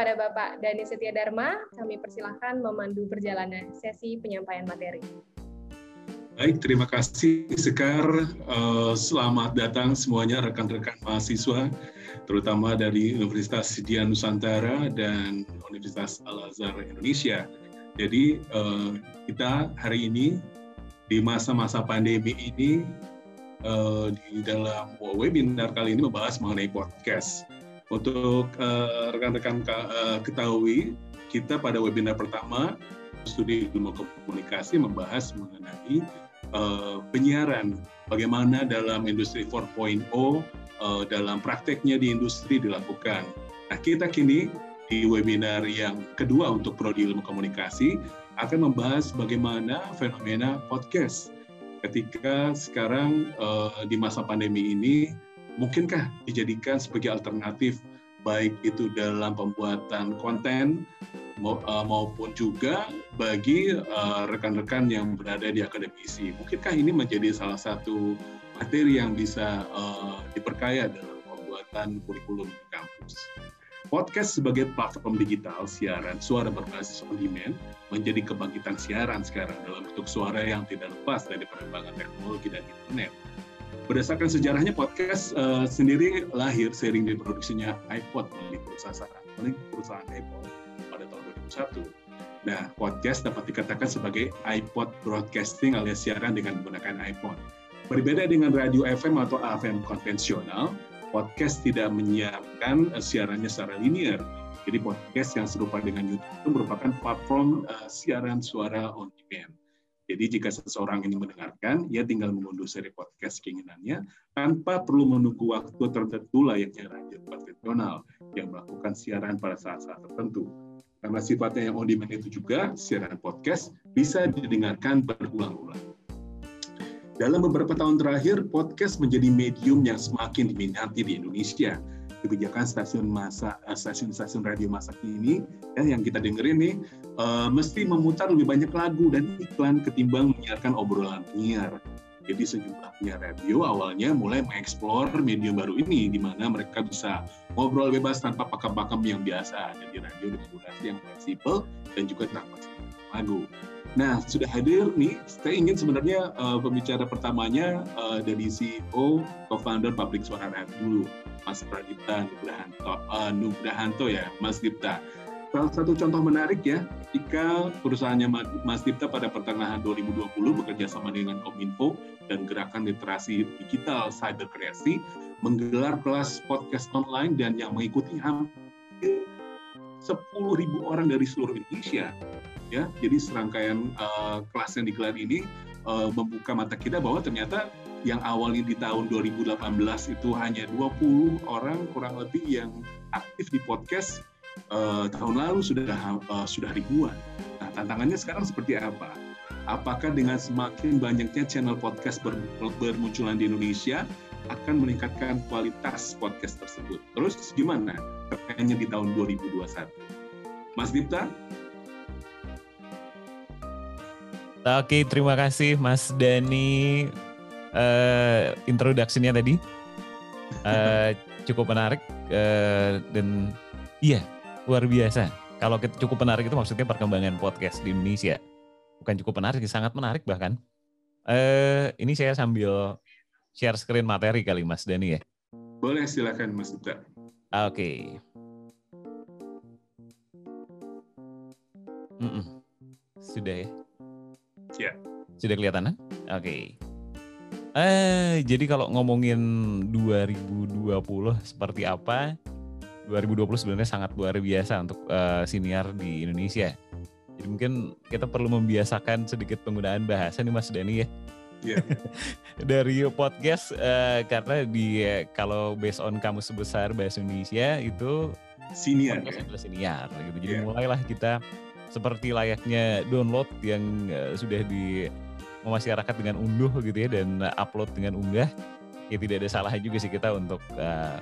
kepada Bapak Dani Setia Dharma, kami persilahkan memandu perjalanan sesi penyampaian materi. Baik, terima kasih Sekar. Uh, selamat datang semuanya rekan-rekan mahasiswa, terutama dari Universitas Sidia Nusantara dan Universitas Al-Azhar Indonesia. Jadi uh, kita hari ini di masa-masa pandemi ini uh, di dalam webinar kali ini membahas mengenai podcast. Untuk rekan-rekan uh, ketahui, kita pada webinar pertama studi ilmu komunikasi membahas mengenai uh, penyiaran, bagaimana dalam industri 4.0 uh, dalam prakteknya di industri dilakukan. Nah, kita kini di webinar yang kedua untuk prodi ilmu komunikasi akan membahas bagaimana fenomena podcast. Ketika sekarang uh, di masa pandemi ini, mungkinkah dijadikan sebagai alternatif baik itu dalam pembuatan konten eh, maupun juga bagi rekan-rekan yang berada di akademisi. Mungkinkah ini menjadi salah satu materi yang bisa diperkaya dalam pembuatan kurikulum di kampus? Podcast sebagai platform digital siaran suara berbasis on demand menjadi kebangkitan siaran sekarang dalam bentuk suara yang tidak lepas dari perkembangan teknologi dan internet. Berdasarkan sejarahnya, podcast uh, sendiri lahir sering diproduksinya iPod oleh perusahaan, oleh perusahaan Apple pada tahun 2001. Nah, podcast dapat dikatakan sebagai iPod broadcasting alias siaran dengan menggunakan iPhone. Berbeda dengan radio FM atau AM konvensional, podcast tidak menyiarkan uh, siarannya secara linear. Jadi podcast yang serupa dengan YouTube merupakan platform uh, siaran suara on demand. Jadi jika seseorang ini mendengarkan, ia tinggal mengunduh seri podcast keinginannya tanpa perlu menunggu waktu tertentu layaknya radio konvensional yang melakukan siaran pada saat-saat tertentu. Karena sifatnya yang on demand itu juga, siaran podcast bisa didengarkan berulang-ulang. Dalam beberapa tahun terakhir, podcast menjadi medium yang semakin diminati di Indonesia. Kebijakan stasiun masa eh, stasiun-stasiun radio masa kini ya, yang kita dengerin nih uh, mesti memutar lebih banyak lagu dan iklan ketimbang menyiarkan obrolan penyiar. Jadi sejumlah penyiar radio awalnya mulai mengeksplor medium baru ini di mana mereka bisa ngobrol bebas tanpa pakem-pakem yang biasa ada di radio dengan durasi yang fleksibel dan juga tanpa lagu. Nah, sudah hadir nih, saya ingin sebenarnya uh, pembicara pertamanya uh, dari CEO, co-founder Public Suara Rakyat dulu, Mas Pradipta Nugrahanto, uh, Nugrahanto ya, Mas Dipta. Salah satu contoh menarik ya, ketika perusahaannya Mas Dipta pada pertengahan 2020 bekerja sama dengan Kominfo dan Gerakan Literasi Digital Cyber Kreasi menggelar kelas podcast online dan yang mengikuti hampir 10.000 orang dari seluruh Indonesia ya jadi serangkaian uh, kelas yang digelar ini uh, membuka mata kita bahwa ternyata yang awalnya di tahun 2018 itu hanya 20 orang kurang lebih yang aktif di podcast uh, tahun lalu sudah uh, sudah ribuan. Nah, tantangannya sekarang seperti apa? Apakah dengan semakin banyaknya channel podcast ber, bermunculan di Indonesia akan meningkatkan kualitas podcast tersebut? Terus gimana? Kayaknya di tahun 2021. Mas Dipta, Oke, terima kasih Mas Dani uh, introduksinya tadi. Uh, cukup menarik uh, dan iya luar biasa. Kalau cukup menarik itu maksudnya perkembangan podcast di Indonesia. Bukan cukup menarik, sangat menarik bahkan. Uh, ini saya sambil share screen materi kali Mas Dani ya. Boleh silakan Mas Dita. Oke. Okay. Mm -mm. Sudah ya. Ya. Sudah kelihatan kan? Oke. Okay. Eh, jadi kalau ngomongin 2020 seperti apa? 2020 sebenarnya sangat luar biasa untuk uh, siniar di Indonesia. Jadi mungkin kita perlu membiasakan sedikit penggunaan bahasa nih Mas Dani ya. Yeah. Dari podcast uh, karena di kalau based on kamus besar bahasa Indonesia itu siniar ya? adalah siniar gitu. Jadi yeah. mulailah kita seperti layaknya download yang uh, sudah di memasyarakat dengan unduh gitu ya dan upload dengan unggah ya tidak ada salahnya juga sih kita untuk uh,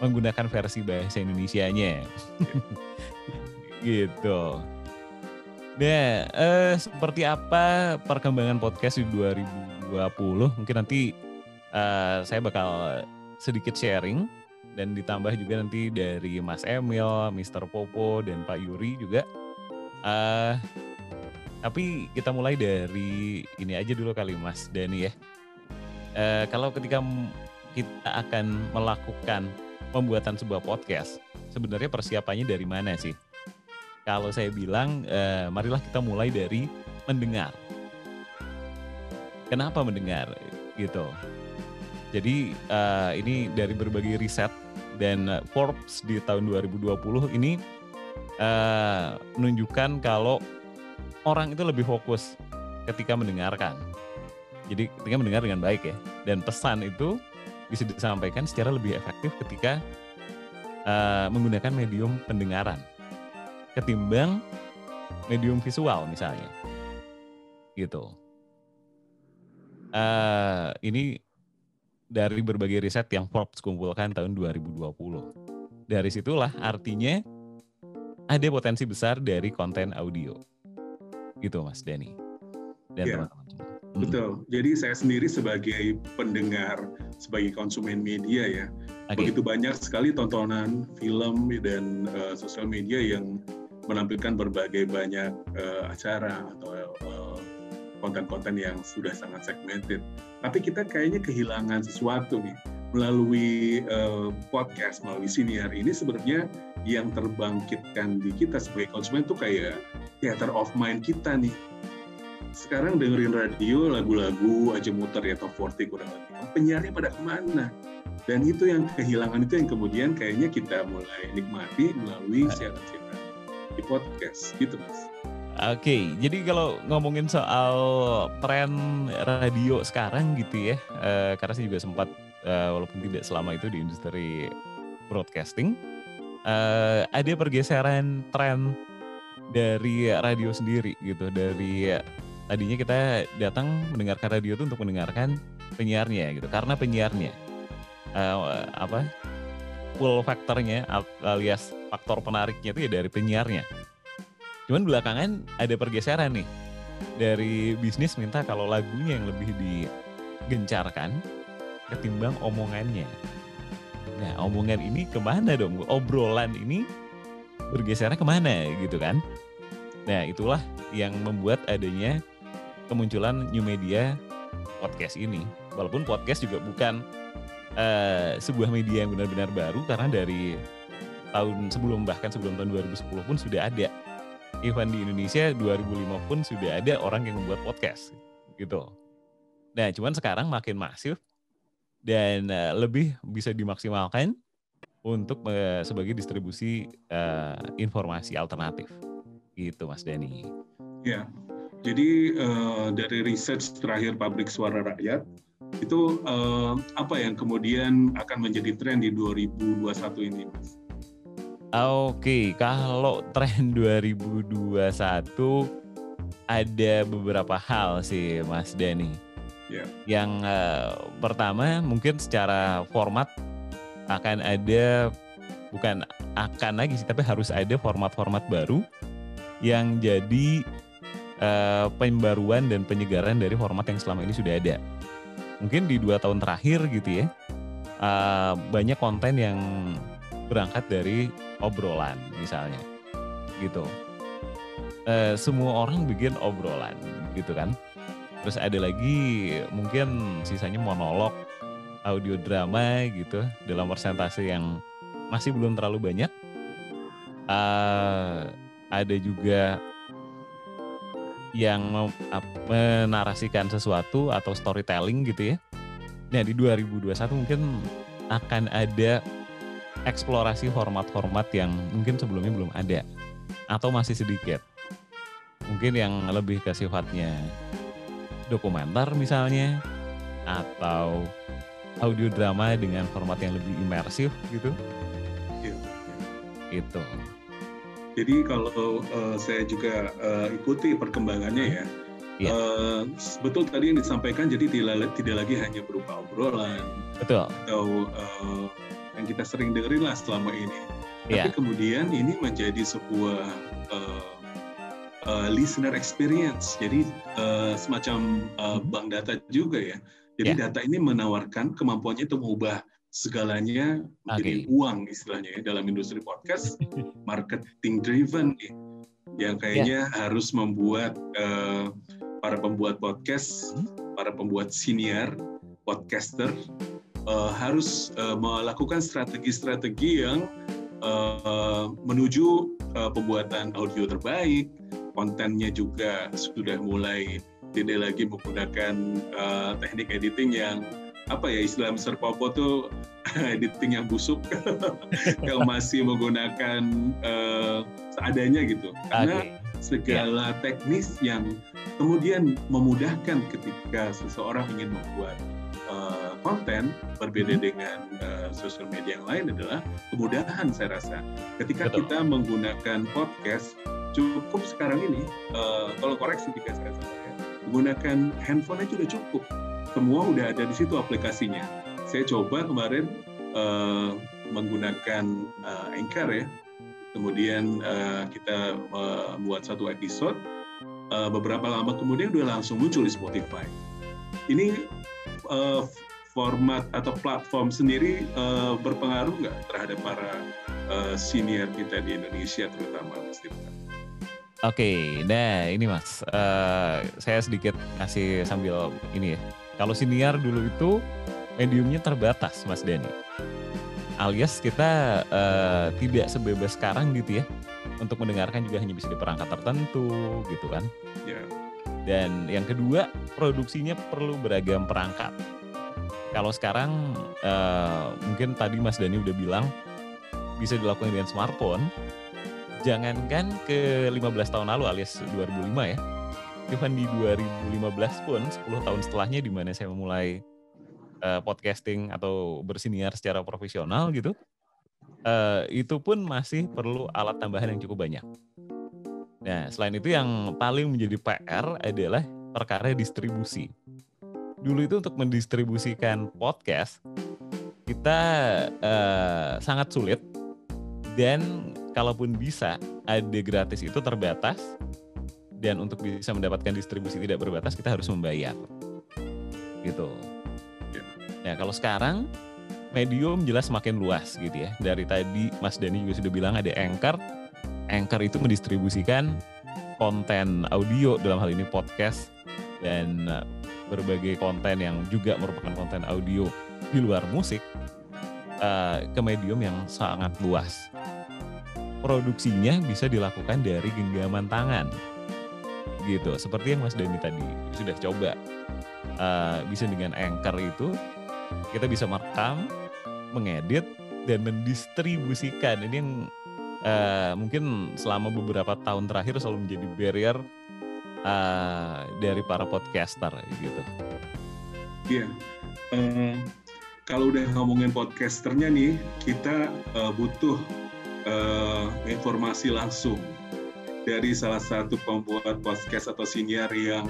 menggunakan versi bahasa Indonesia-nya gitu. Nah, uh, seperti apa perkembangan podcast di 2020? Mungkin nanti uh, saya bakal sedikit sharing dan ditambah juga nanti dari Mas Emil, Mr. Popo dan Pak Yuri juga. Uh, tapi kita mulai dari ini aja dulu kali Mas Dani ya. Uh, kalau ketika kita akan melakukan pembuatan sebuah podcast, sebenarnya persiapannya dari mana sih? Kalau saya bilang, uh, marilah kita mulai dari mendengar. Kenapa mendengar? Gitu. Jadi uh, ini dari berbagai riset dan eh, Forbes di tahun 2020 ini uh, menunjukkan kalau orang itu lebih fokus ketika mendengarkan. Jadi ketika mendengar dengan baik ya. Dan pesan itu bisa disampaikan secara lebih efektif ketika uh, menggunakan medium pendengaran ketimbang medium visual misalnya. Gitu. Uh, ini dari berbagai riset yang Forbes kumpulkan tahun 2020. Dari situlah artinya ada potensi besar dari konten audio. Gitu Mas Denny. Dan ya, teman-teman. Hmm. Betul. Jadi saya sendiri sebagai pendengar, sebagai konsumen media ya, okay. begitu banyak sekali tontonan film dan uh, sosial media yang menampilkan berbagai banyak uh, acara atau uh, konten-konten yang sudah sangat segmented. Tapi kita kayaknya kehilangan sesuatu nih melalui uh, podcast, melalui siniar ini sebenarnya yang terbangkitkan di kita sebagai konsumen tuh kayak theater of mind kita nih. Sekarang dengerin radio, lagu-lagu aja muter ya top 40 kurang lebih. Penyiarnya pada ke mana? Dan itu yang kehilangan itu yang kemudian kayaknya kita mulai nikmati melalui siaran-siaran di podcast gitu mas. Oke, jadi kalau ngomongin soal tren radio sekarang gitu ya, uh, karena saya juga sempat uh, walaupun tidak selama itu di industri broadcasting, uh, ada pergeseran tren dari radio sendiri gitu. Dari tadinya kita datang mendengarkan radio itu untuk mendengarkan penyiarnya gitu, karena penyiarnya uh, apa full faktornya alias faktor penariknya itu ya dari penyiarnya Cuman belakangan ada pergeseran nih dari bisnis minta kalau lagunya yang lebih digencarkan ketimbang omongannya. Nah omongan ini ke mana dong? Obrolan ini bergesernya ke mana gitu kan? Nah itulah yang membuat adanya kemunculan new media podcast ini. Walaupun podcast juga bukan uh, sebuah media yang benar-benar baru karena dari tahun sebelum bahkan sebelum tahun 2010 pun sudah ada even di Indonesia 2005 pun sudah ada orang yang membuat podcast gitu. Nah, cuman sekarang makin masif dan uh, lebih bisa dimaksimalkan untuk uh, sebagai distribusi uh, informasi alternatif. Gitu, Mas Dani. Ya, jadi uh, dari research terakhir Pabrik Suara Rakyat itu uh, apa yang kemudian akan menjadi tren di 2021 ini, Mas? Oke, kalau tren 2021 ada beberapa hal sih Mas Dani. Yeah. Yang uh, pertama mungkin secara format akan ada bukan akan lagi sih tapi harus ada format-format baru yang jadi uh, pembaruan dan penyegaran dari format yang selama ini sudah ada. Mungkin di dua tahun terakhir gitu ya uh, banyak konten yang berangkat dari obrolan misalnya. Gitu. E, semua orang bikin obrolan gitu kan. Terus ada lagi mungkin sisanya monolog audio drama gitu. Dalam persentase yang masih belum terlalu banyak. Uh, ada juga yang menarasikan sesuatu atau storytelling gitu ya. Nah di 2021 mungkin akan ada eksplorasi format-format yang mungkin sebelumnya belum ada atau masih sedikit. Mungkin yang lebih ke sifatnya dokumenter misalnya atau audio drama dengan format yang lebih imersif gitu. Ya. Itu. Jadi kalau uh, saya juga uh, ikuti perkembangannya ya, ya. Uh, betul tadi yang disampaikan jadi tidak, tidak lagi hanya berupa obrolan betul. atau uh, yang kita sering dengerin lah selama ini. Yeah. Tapi kemudian ini menjadi sebuah uh, uh, listener experience, jadi uh, semacam uh, bank data juga ya. Jadi yeah. data ini menawarkan kemampuannya untuk mengubah segalanya menjadi okay. uang istilahnya ya dalam industri podcast marketing driven nih yang kayaknya yeah. harus membuat uh, para pembuat podcast, hmm? para pembuat senior podcaster uh, harus uh, melakukan strategi-strategi yang uh, menuju uh, pembuatan audio terbaik, kontennya juga sudah mulai tidak lagi menggunakan uh, teknik editing yang apa ya istilah Mr. Popo tuh editing yang busuk yang masih menggunakan uh, seadanya gitu karena okay. segala yeah. teknis yang kemudian memudahkan ketika seseorang ingin membuat uh, konten berbeda hmm. dengan uh, sosial media yang lain adalah kemudahan saya rasa ketika Betul. kita menggunakan podcast cukup sekarang ini uh, kalau koreksi jika saya salah ya menggunakan handphone aja sudah cukup semua udah ada di situ aplikasinya. Saya coba kemarin uh, menggunakan uh, Anchor ya. Kemudian uh, kita membuat uh, satu episode. Uh, beberapa lama kemudian udah langsung muncul di Spotify. Ini uh, format atau platform sendiri uh, berpengaruh nggak terhadap para uh, senior kita di Indonesia terutama Mas Oke, okay, nah ini Mas, uh, saya sedikit kasih sambil ini ya, kalau siniar dulu itu mediumnya terbatas, Mas Dani. Alias kita uh, tidak sebebas sekarang gitu ya. Untuk mendengarkan juga hanya bisa di perangkat tertentu gitu kan. Yeah. Dan yang kedua, produksinya perlu beragam perangkat. Kalau sekarang uh, mungkin tadi Mas Dani udah bilang bisa dilakukan dengan smartphone. Jangankan ke 15 tahun lalu alias 2005 ya Even di 2015 pun 10 tahun setelahnya di mana saya memulai uh, podcasting atau bersiniar secara profesional gitu, uh, itu pun masih perlu alat tambahan yang cukup banyak. Nah, selain itu yang paling menjadi PR adalah perkara distribusi. Dulu itu untuk mendistribusikan podcast kita uh, sangat sulit. Dan kalaupun bisa ada gratis itu terbatas. Dan untuk bisa mendapatkan distribusi tidak berbatas kita harus membayar. Gitu. Ya kalau sekarang medium jelas semakin luas gitu ya. Dari tadi Mas Dani juga sudah bilang ada Anchor. Anchor itu mendistribusikan konten audio dalam hal ini podcast. Dan uh, berbagai konten yang juga merupakan konten audio di luar musik uh, ke medium yang sangat luas. Produksinya bisa dilakukan dari genggaman tangan. Gitu seperti yang Mas Dani tadi sudah coba. Uh, bisa dengan anchor itu kita bisa merekam mengedit dan mendistribusikan. Ini yang uh, mungkin selama beberapa tahun terakhir selalu menjadi barrier uh, dari para podcaster gitu iya yeah. uh, kalau udah ngomongin podcasternya nih kita uh, butuh uh, informasi langsung dari salah satu pembuat podcast atau senior yang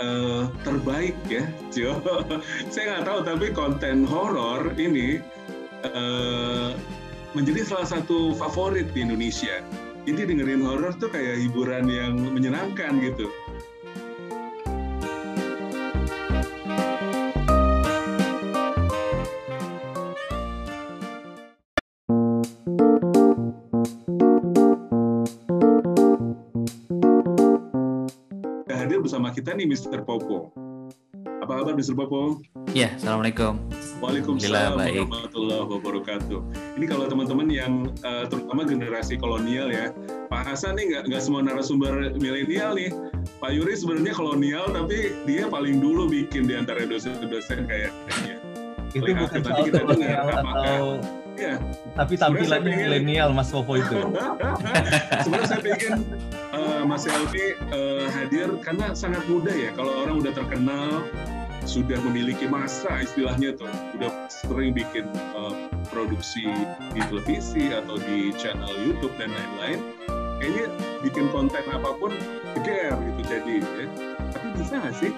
uh, terbaik ya, Jo. Saya nggak tahu tapi konten horor ini uh, menjadi salah satu favorit di Indonesia. Jadi dengerin horor tuh kayak hiburan yang menyenangkan gitu. bersama kita nih Mr. Popo. Apa kabar Mr. Popo? Iya, Assalamualaikum. Waalaikumsalam warahmatullahi wabarakatuh. Ini kalau teman-teman yang uh, terutama generasi kolonial ya, Pak Hasan nih nggak nggak semua narasumber milenial nih. Pak Yuri sebenarnya kolonial tapi dia paling dulu bikin di antara dosen-dosen kayaknya. Itu bukan soal kita dengar apakah Ya. Tapi tampilannya milenial Mas Popo itu. Sebenarnya saya ingin uh, Mas Elvi uh, hadir karena sangat mudah ya kalau orang udah terkenal sudah memiliki masa istilahnya tuh udah sering bikin uh, produksi di televisi atau di channel YouTube dan lain-lain kayaknya bikin konten apa pun geger gitu jadi ya. tapi bisa nggak sih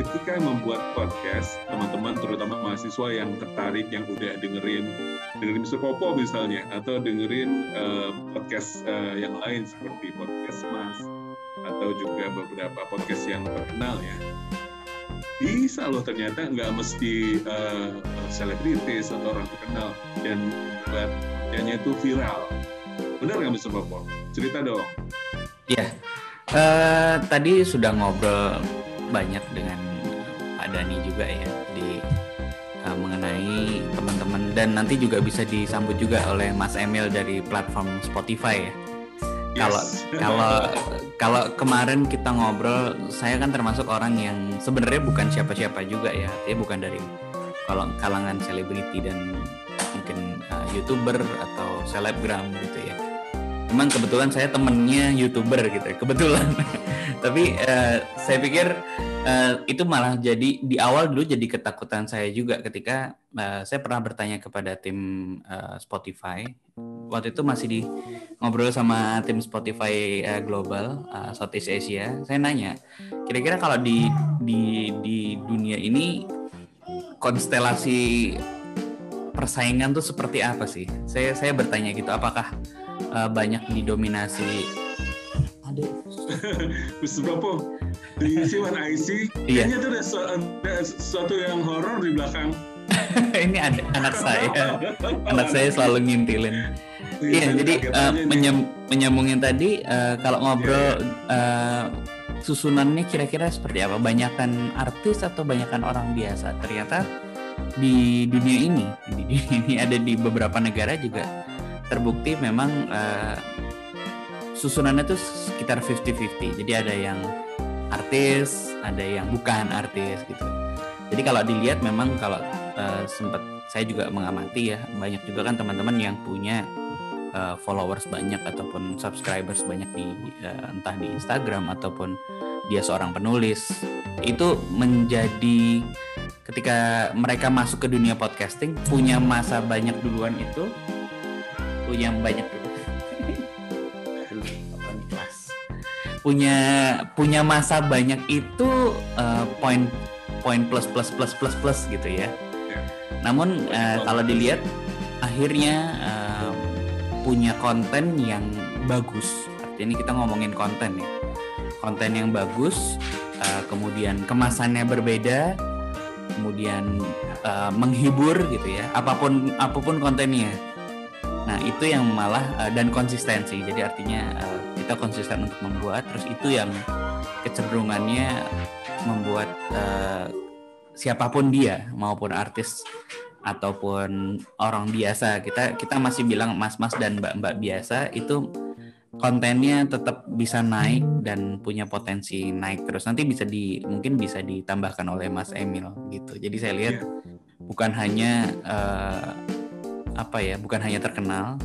ketika membuat podcast, teman-teman terutama mahasiswa yang tertarik, yang udah dengerin dengerin Mr. Popo misalnya, atau dengerin uh, podcast uh, yang lain seperti podcast Mas, atau juga beberapa podcast yang terkenal ya. bisa loh ternyata nggak mesti selebritis uh, atau orang terkenal dan buat kontennya itu viral. Benar nggak Mr. Popo? Cerita dong. Iya, uh, tadi sudah ngobrol banyak dengan Pak Dani juga ya di uh, mengenai teman-teman dan nanti juga bisa disambut juga oleh Mas Emil dari platform Spotify ya. Kalau yes. kalau kalau kemarin kita ngobrol, saya kan termasuk orang yang sebenarnya bukan siapa-siapa juga ya, dia bukan dari kalau kalangan selebriti dan mungkin uh, youtuber atau selebgram gitu ya. Cuman kebetulan saya temennya youtuber gitu, ya, kebetulan. Tapi uh, saya pikir uh, itu malah jadi di awal dulu jadi ketakutan saya juga ketika uh, saya pernah bertanya kepada tim uh, Spotify waktu itu masih di ngobrol sama tim Spotify uh, global uh, Southeast Asia saya nanya kira-kira kalau di di di dunia ini konstelasi persaingan tuh seperti apa sih? Saya saya bertanya gitu apakah uh, banyak didominasi? Ada Mr. Di Siwan IC iya. kayaknya tuh ada, ada sesuatu yang horor di belakang. Ini ada anak saya. Anak saya selalu ngintilin. Iya, iya jadi uh, menyem, menyambungin tadi uh, kalau ngobrol uh, susunannya kira-kira seperti apa? Banyakan artis atau banyakan orang biasa? Ternyata di dunia ini di dunia ini ada di beberapa negara juga terbukti memang uh, susunannya tuh sekitar 50-50 jadi ada yang artis ada yang bukan artis gitu. Jadi kalau dilihat memang kalau uh, sempat saya juga mengamati ya banyak juga kan teman-teman yang punya uh, followers banyak ataupun subscribers banyak di uh, entah di Instagram ataupun dia seorang penulis itu menjadi ketika mereka masuk ke dunia podcasting punya masa banyak duluan itu punya banyak punya punya masa banyak itu uh, poin poin plus plus plus plus plus gitu ya namun uh, kalau dilihat akhirnya uh, punya konten yang bagus. Artinya kita ngomongin konten ya. Konten yang bagus, uh, kemudian kemasannya berbeda, kemudian uh, menghibur gitu ya. Apa pun apa pun kontennya. Nah, itu yang malah uh, dan konsistensi. Jadi artinya kita konsisten untuk membuat terus itu yang kecenderungannya membuat siapa pun dia maupun artis ataupun orang biasa kita kita masih bilang mas-mas dan mbak-mbak biasa itu kontennya tetap bisa naik dan punya potensi naik terus. Nanti bisa di mungkin bisa ditambahkan oleh Mas Emil gitu. Jadi saya lihat iya. bukan hanya uh, apa ya bukan hanya terkenal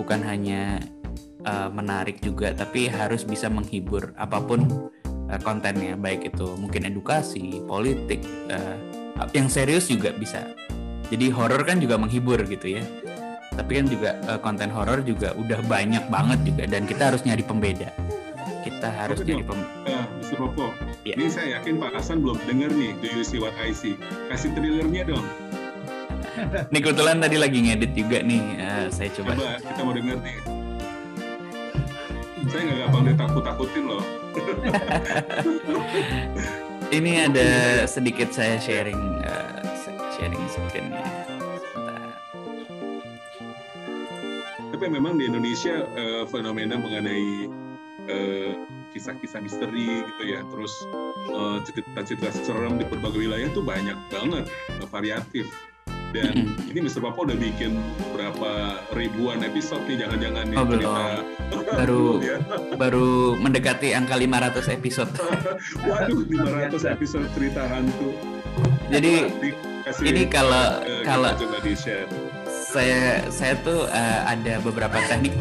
bukan hanya uh, menarik juga tapi harus bisa menghibur apa pun uh, kontennya. Baik itu mungkin edukasi politik uh, yang serius juga bisa. Jadi horor kan juga menghibur gitu ya tapi kan juga uh, konten horor juga udah banyak banget juga dan kita harus nyari pembeda kita harus Oke, nyari pembeda uh, Mr. Popo ya. ini saya yakin Pak Hasan belum dengar nih Do You See What I See kasih trailernya dong Nih kebetulan tadi lagi ngedit juga nih, uh, saya coba. Coba kita mau denger nih. Saya nggak gampang ditakut-takutin loh. ini ada sedikit saya sharing uh, sharing screen ya. Tapi memang di Indonesia uh, fenomena mengenai uh, kisah-kisah misteri gitu ya, terus cerita-cerita uh, serem di berbagai wilayah itu banyak banget, uh, variatif dan mm-hmm. ini Mr. Papa udah bikin berapa ribuan episode nih jangan-jangan nih oh, cerita baru ya. baru mendekati angka 500 episode waduh 500 episode cerita hantu jadi ini kalau uh, kalau saya saya tuh uh, ada beberapa teknik.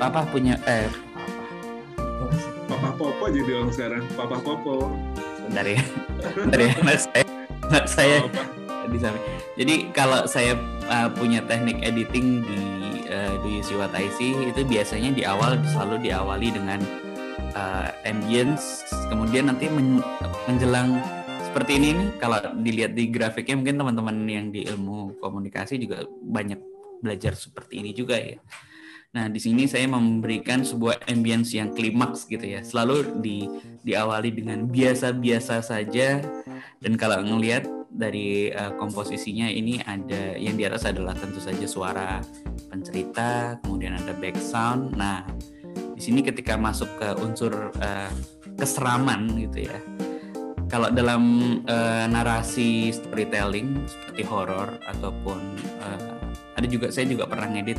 Papa punya eh papa popo jadi orang sekarang. Papa popo. Sebentar ya. Sebentar ya nah, saya nah, saya di sana. Jadi kalau saya uh, punya teknik editing di uh, Do You See What I See itu biasanya di awal selalu diawali dengan uh, ambience, kemudian nanti men menjelang seperti ini nih kalau dilihat di grafiknya mungkin teman-teman yang di ilmu komunikasi juga banyak belajar seperti ini juga ya. Nah, di sini saya memberikan sebuah ambience yang klimaks gitu ya. Selalu di diawali dengan biasa-biasa saja dan kalau ngelihat dari uh, komposisinya ini ada yang di atas adalah tentu saja suara pencerita, kemudian ada back. Nah, di sini ketika masuk ke unsur uh, keseraman gitu ya. Kalau dalam uh, narasi storytelling seperti horor ataupun uh, ada juga saya juga pernah ngedit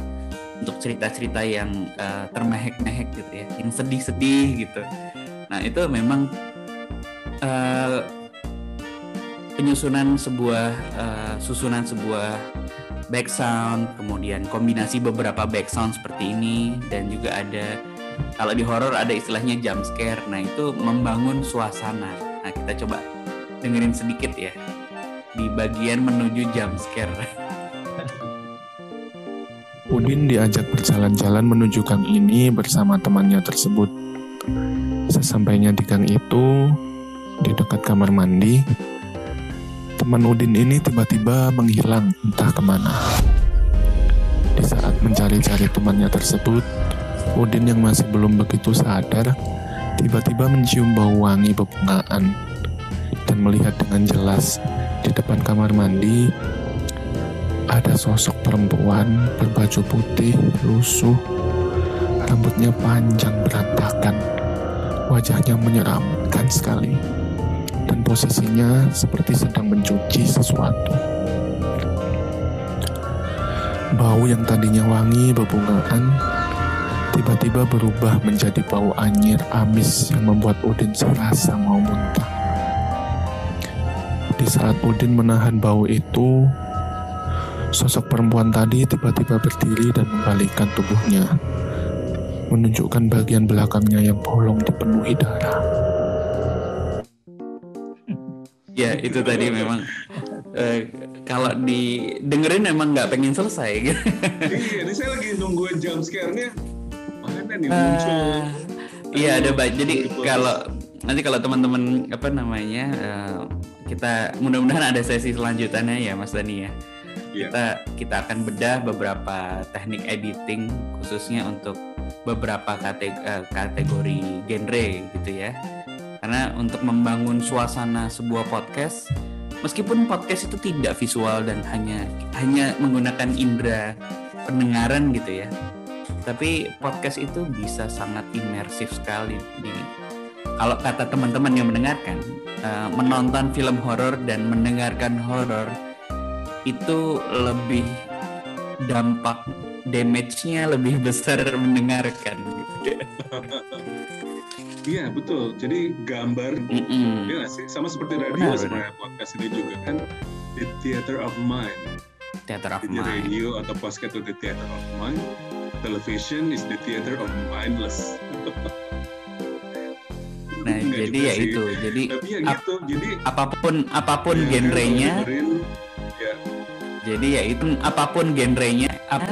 untuk cerita-cerita yang uh, termehek-mehek gitu ya, yang sedih-sedih gitu. Nah itu memang uh, penyusunan sebuah uh, susunan sebuah back sound, kemudian kombinasi beberapa back sound seperti ini dan juga ada kalau di horor ada istilahnya jump scare. Nah itu membangun suasana. Kita coba dengerin sedikit ya di bagian menuju jump scare. Udin diajak berjalan-jalan menuju gang ini bersama temannya tersebut. Sesampainya di gang itu, di dekat kamar mandi, teman Udin ini tiba-tiba menghilang entah ke mana. Di saat mencari-cari temannya tersebut, Udin yang masih belum begitu sadar, tiba-tiba mencium bau wangi bebungaan dan melihat dengan jelas di depan kamar mandi ada sosok perempuan berbaju putih, lusuh, rambutnya panjang berantakan, wajahnya menyeramkan sekali, dan posisinya seperti sedang mencuci sesuatu. Bau yang tadinya wangi bebungaan tiba-tiba berubah menjadi bau anyir amis yang membuat Udin serasa mau muntah. Di saat Udin menahan bau itu, Sosok perempuan tadi tiba-tiba berdiri dan membalikkan tubuhnya, menunjukkan bagian belakangnya yang bolong dipenuhi darah. Ya, itu tadi memang uh, kalau didengerin memang nggak pengen selesai gitu. iya, ini saya lagi nungguin jam scare-nya. Mana nih muncul? Uh, iya, ada baik. Jadi kalau nanti kalau teman-teman apa namanya uh, kita mudah-mudahan ada sesi selanjutannya ya Mas Dani ya yeah. kita kita akan bedah beberapa teknik editing khususnya untuk beberapa kategori, eh, kategori genre gitu ya karena untuk membangun suasana sebuah podcast meskipun podcast itu tidak visual dan hanya hanya menggunakan indera pendengaran gitu ya tapi podcast itu bisa sangat imersif sekali di kalau kata teman-teman yang mendengarkan uh, menonton film horor dan mendengarkan horor itu lebih dampak damage-nya lebih besar mendengarkan gitu. Iya betul. Jadi gambar, mm -mm. ya sih sama seperti radio benar, sebenarnya podcast ini juga kan the theater of mind. Theater of Jadi mind. radio atau podcast itu the theater of mind. Television is the theater of mindless. nah Nggak jadi ya sih. itu. Jadi, Tapi ya gitu. Jadi apa pun apa pun ya, genrenya. ya, jadi ya itu apa pun genrenya, apa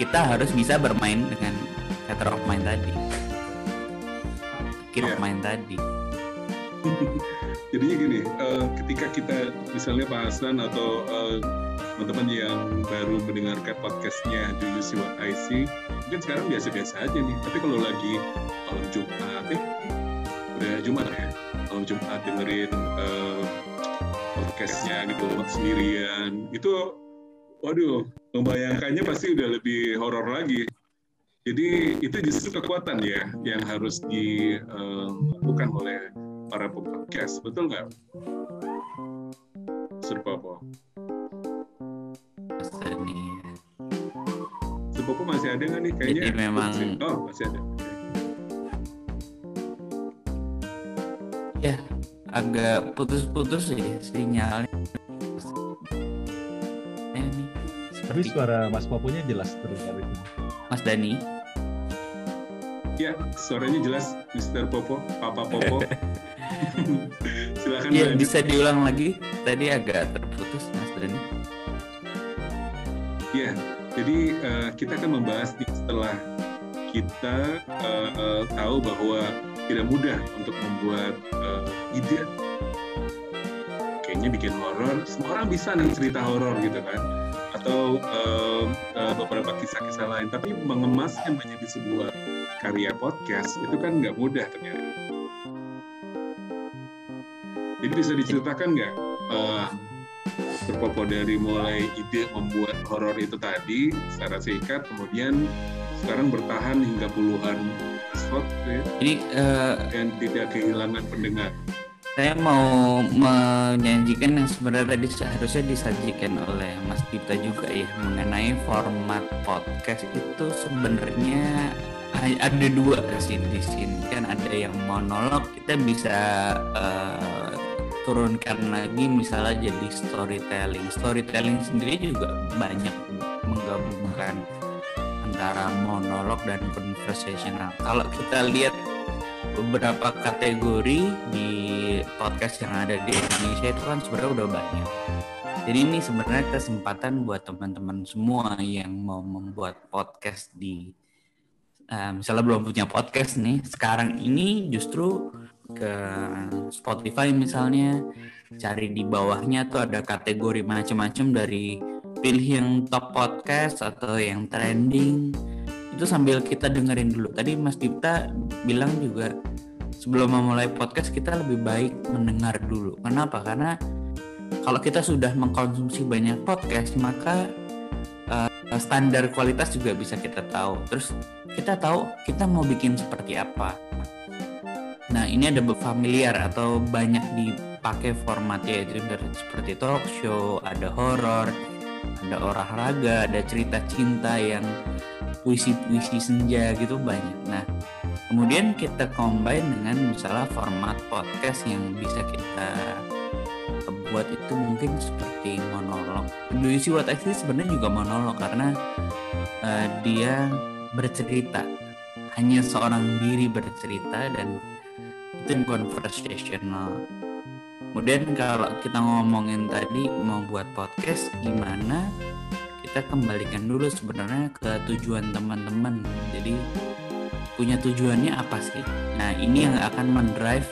kita harus bisa bermain dengan theater of mind tadi. Yeah. of mind tadi. Jadinya gini, uh, ketika kita misalnya Pak Hasan atau uh, teman-teman yang baru mendengarkan podcastnya Do You See What I See, mungkin sekarang biasa-biasa aja nih. Tapi kalau lagi malam Jumat, eh udah Jumat ya, malam Jumat dengerin uh, podcastnya gitu sendirian, itu waduh, membayangkannya pasti udah lebih horor lagi. Jadi itu justru kekuatan ya yang harus dilakukan um, oleh para podcast, betul nggak? Serpopo. Serpopo masih ada nggak nih? Kayaknya. Jadi memang. Oh masih ada. Ya, agak putus-putus sih sinyalnya. Tapi suara Mas Poponya jelas terus hari ini. Mas Dani. Ya, suaranya jelas Mr. Popo, Papa Popo. Silakan. Iya, bisa diulang lagi. Tadi agak terputus Mas Dani. Ya, jadi uh, kita akan membahas nih setelah kita uh, uh, tahu bahwa tidak mudah untuk membuat uh, ide. Kayaknya bikin horor, semua orang bisa nih cerita horor gitu kan atau uh, uh, beberapa kisah-kisah lain, tapi mengemasnya menjadi sebuah karya podcast itu kan nggak mudah ternyata. Jadi bisa diceritakan nggak uh, berpopo dari mulai ide membuat horor itu tadi secara singkat, kemudian sekarang bertahan hingga puluhan ya, Ini uh, dan tidak kehilangan pendengar. saya mau menyajikan yang sebenarnya tadi seharusnya disajikan oleh Mas Dipta juga ya mengenai format podcast itu sebenarnya ada dua sih di sini kan ada yang monolog kita bisa uh, turunkan lagi misalnya jadi storytelling. Storytelling sendiri juga banyak menggabungkan antara monolog dan conversational kalau kita lihat beberapa kategori di podcast yang ada di Indonesia itu kan sebenarnya udah banyak. Jadi ini sebenarnya kesempatan buat teman-teman semua yang mau membuat podcast di uh, misalnya belum punya podcast nih, sekarang ini justru ke Spotify misalnya cari di bawahnya tuh ada kategori macam-macam dari pilih yang top podcast atau yang trending itu sambil kita dengerin dulu. Tadi Mas Dipta bilang juga sebelum memulai podcast kita lebih baik mendengar dulu. Kenapa? Karena kalau kita sudah mengkonsumsi banyak podcast maka uh, standar kualitas juga bisa kita tahu. Terus kita tahu kita mau bikin seperti apa. Nah ini ada familiar atau banyak dipakai formatnya itu seperti talk show, ada horor, ada olahraga, ada cerita cinta yang puisi-puisi senja gitu banyak. Nah kemudian kita combine dengan misalnya format podcast yang bisa kita buat itu mungkin seperti monolog. See what I see sebenarnya juga monolog karena uh, dia bercerita hanya seorang diri bercerita dan itu conversational. Kemudian kalau kita ngomongin tadi mau buat podcast gimana kita kembalikan dulu sebenarnya ke tujuan teman-teman. Jadi punya tujuannya apa sih? Nah ini yang akan mendrive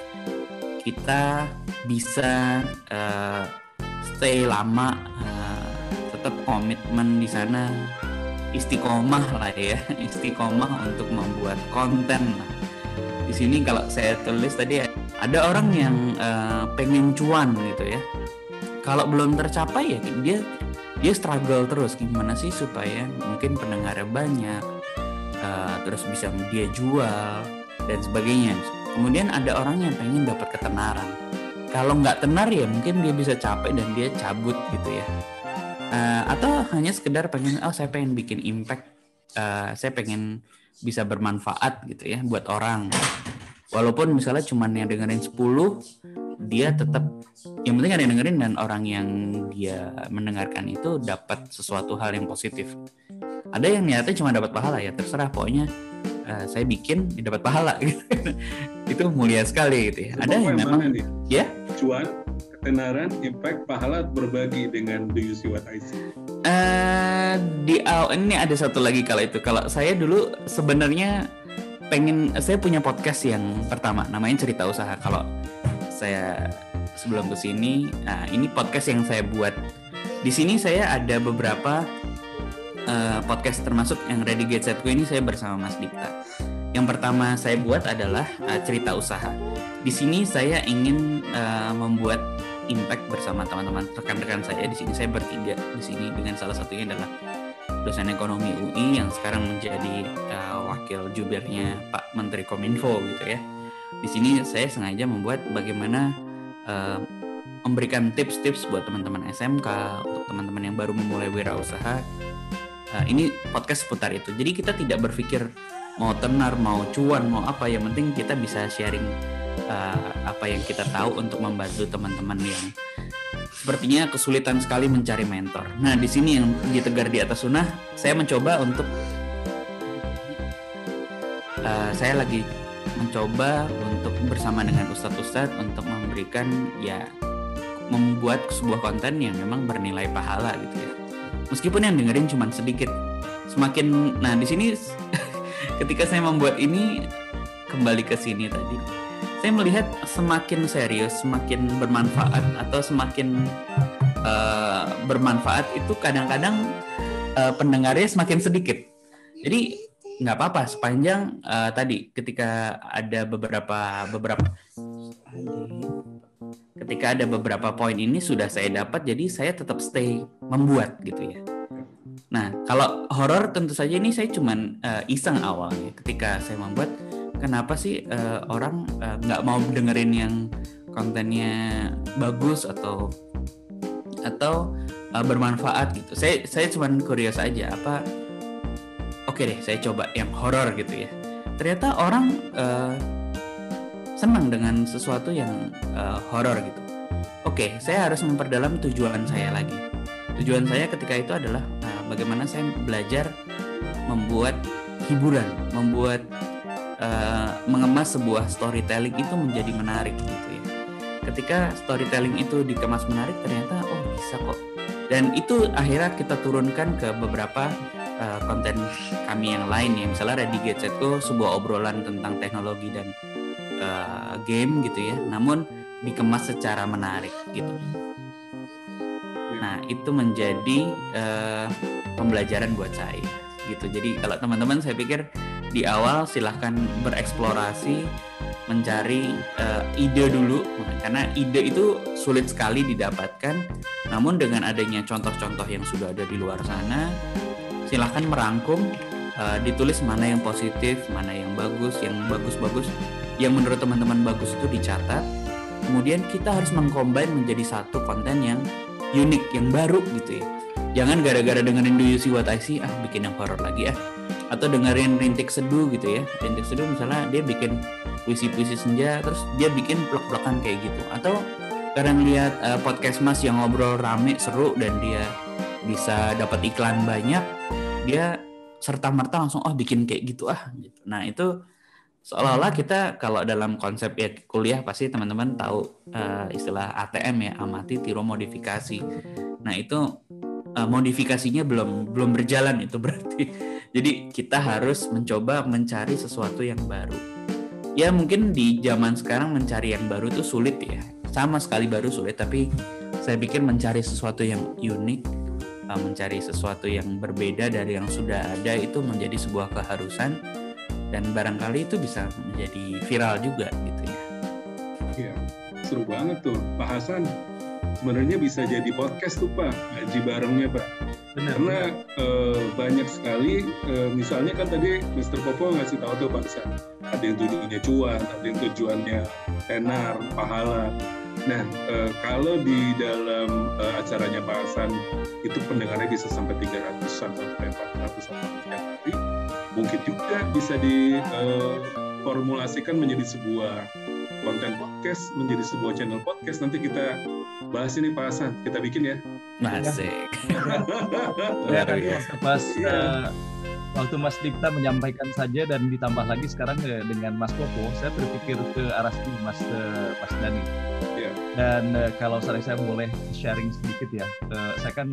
kita bisa uh, stay lama, uh, tetap komitmen di sana, istiqomah lah ya, istiqomah untuk membuat konten. Di sini kalau saya tulis tadi ada orang yang uh, pengen cuan gitu ya. Kalau belum tercapai ya dia dia struggle terus gimana sih supaya mungkin pendengarnya banyak, uh, terus bisa dia jual dan sebagainya. Kemudian ada orang yang pengen dapat ketenaran. Kalau nggak tenar ya mungkin dia bisa capek dan dia cabut gitu ya. Uh, atau hanya sekedar pengen oh saya pengen bikin impact, uh, saya pengen bisa bermanfaat gitu ya buat orang. Walaupun misalnya cuma yang dengerin 10, dia tetap yang penting ada yang dengerin dan orang yang dia mendengarkan itu dapat sesuatu hal yang positif. Ada yang niatnya cuma dapat pahala ya terserah pokoknya uh, saya bikin dapat pahala. Gitu. itu mulia sekali gitu ya. Ada yang memang ya? Cuan ketenaran impact pahala berbagi dengan do you see what I see? Uh, di awal ini ada satu lagi kalau itu. Kalau saya dulu sebenarnya pengen saya punya podcast yang pertama namanya cerita usaha kalau saya sebelum ke sini nah ini podcast yang saya buat di sini saya ada beberapa uh, podcast termasuk yang Ready Get Set Go ini saya bersama Mas Dikta. Yang pertama saya buat adalah uh, cerita usaha. Di sini saya ingin uh, membuat impact bersama teman-teman rekan-rekan saya. Di sini saya bertiga di sini dengan salah satunya adalah dosen ekonomi UI yang sekarang menjadi uh, wakil jubirnya Pak Menteri Kominfo gitu ya. Di sini saya sengaja membuat bagaimana uh, memberikan tips-tips buat teman-teman SMK, untuk teman-teman yang baru memulai wirausaha Nah, ini podcast seputar itu. Jadi kita tidak berpikir mau tenar, mau cuan, mau apa. Yang penting kita bisa sharing uh, apa yang kita tahu untuk membantu teman-teman yang sepertinya kesulitan sekali mencari mentor. Nah, di sini yang ditegar di atas sunnah, saya mencoba untuk uh, saya lagi mencoba untuk bersama dengan ustadz-ustadz untuk memberikan ya membuat sebuah konten yang memang bernilai pahala gitu ya meskipun yang dengerin cuma sedikit semakin nah di sini ketika saya membuat ini kembali ke sini tadi saya melihat semakin serius semakin bermanfaat atau semakin uh, bermanfaat itu kadang-kadang uh, pendengarnya semakin sedikit. Jadi nggak apa-apa sepanjang uh, tadi ketika ada beberapa beberapa ketika ada beberapa poin ini sudah saya dapat jadi saya tetap stay membuat gitu ya. Nah kalau horor tentu saja ini saya cuman uh, iseng awalnya ketika saya membuat kenapa sih uh, orang nggak mau dengerin yang kontennya bagus atau atau uh, bermanfaat gitu. Saya saya cuman curious aja apa oke deh saya coba yang horor gitu ya. Ternyata orang uh, senang dengan sesuatu yang uh, horor gitu. Oke saya harus memperdalam tujuan saya lagi. Tujuan saya ketika itu adalah uh, bagaimana saya belajar membuat hiburan membuat uh, mengemas sebuah storytelling itu menjadi menarik gitu ya. Ketika storytelling itu dikemas menarik ternyata oh bisa kok. Dan itu akhirnya kita turunkan ke beberapa uh, konten kami yang lain ya. Misalnya Ready Get Set Go sebuah obrolan tentang teknologi dan uh, game gitu ya. Namun dikemas secara menarik gitu. Nah itu menjadi uh, pembelajaran buat saya gitu. Jadi kalau teman-teman saya pikir di awal silahkan bereksplorasi mencari uh, ide dulu. Karena ide itu sulit sekali didapatkan. Namun dengan adanya contoh-contoh yang sudah ada di luar sana silahkan merangkum uh, ditulis mana yang positif mana yang bagus yang bagus-bagus. Yang menurut teman-teman bagus itu dicatat. Kemudian kita harus mengcombine menjadi satu konten yang unik yang baru gitu ya. Jangan gara-gara dengerin Do You See What I See ah bikin yang horror lagi ah. Atau dengerin rintik seduh gitu ya. Rintik seduh misalnya dia bikin puisi-puisi senja terus dia bikin plek-plekan kayak gitu. Atau kadang lihat uh, podcast mas yang ngobrol rame seru dan dia bisa dapat iklan banyak dia serta merta langsung oh bikin kayak gitu ah gitu. Nah itu seolah-olah kita kalau dalam konsep ya kuliah pasti teman-teman tahu uh, istilah ATM ya amati tiru modifikasi. Nah itu uh, modifikasinya belum belum berjalan itu berarti. Jadi kita harus mencoba mencari sesuatu yang baru. Ya mungkin di zaman sekarang mencari yang baru itu sulit ya. Sama sekali baru sulit tapi saya pikir mencari sesuatu yang unik Uh, mencari sesuatu yang berbeda dari yang sudah ada itu menjadi sebuah keharusan dan barangkali itu bisa menjadi viral juga gitu ya. Iya, seru banget tuh Pak Hasan. Sebenarnya bisa jadi podcast tuh Pak, ngaji barengnya Pak. Benar. Karena uh, banyak sekali, uh, misalnya kan tadi Mr. Popo ngasih tahu tuh Pak Hasan, ada yang tujuannya cuan, ada yang tujuannya tenar, pahala. Nah, e, kalau di dalam e, acaranya Pak Hasan itu pendengarnya bisa sampai 300-an sampai 400 an setiap hari, mungkin juga bisa diformulasikan e, menjadi sebuah konten podcast, menjadi sebuah channel podcast. Nanti kita bahas ini Pak Hasan, kita bikin ya. Masih. ya, pas uh, waktu Mas Dipta menyampaikan saja dan ditambah lagi sekarang dengan Mas Popo, saya berpikir ke arah sini Mas Mas Dani dan uh, kalau saya, saya boleh sharing sedikit ya, saya kan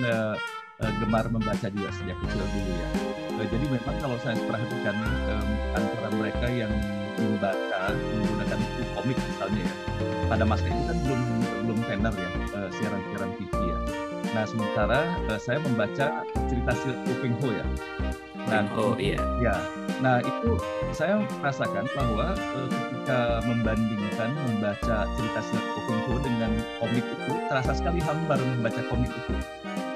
gemar membaca juga sejak kecil dulu ya. Jadi memang kalau saya perhatikan antara mereka yang membaca menggunakan buku komik misalnya ya, pada masa itu kan belum belum tenar ya siaran-siaran TV ya. Nah sementara saya membaca cerita Kuping Ho ya. Nah, oh iya. Ya. Nah, itu saya merasakan bahwa uh, ketika membandingkan membaca cerita Kung dengan komik itu terasa sekali hambar membaca komik itu.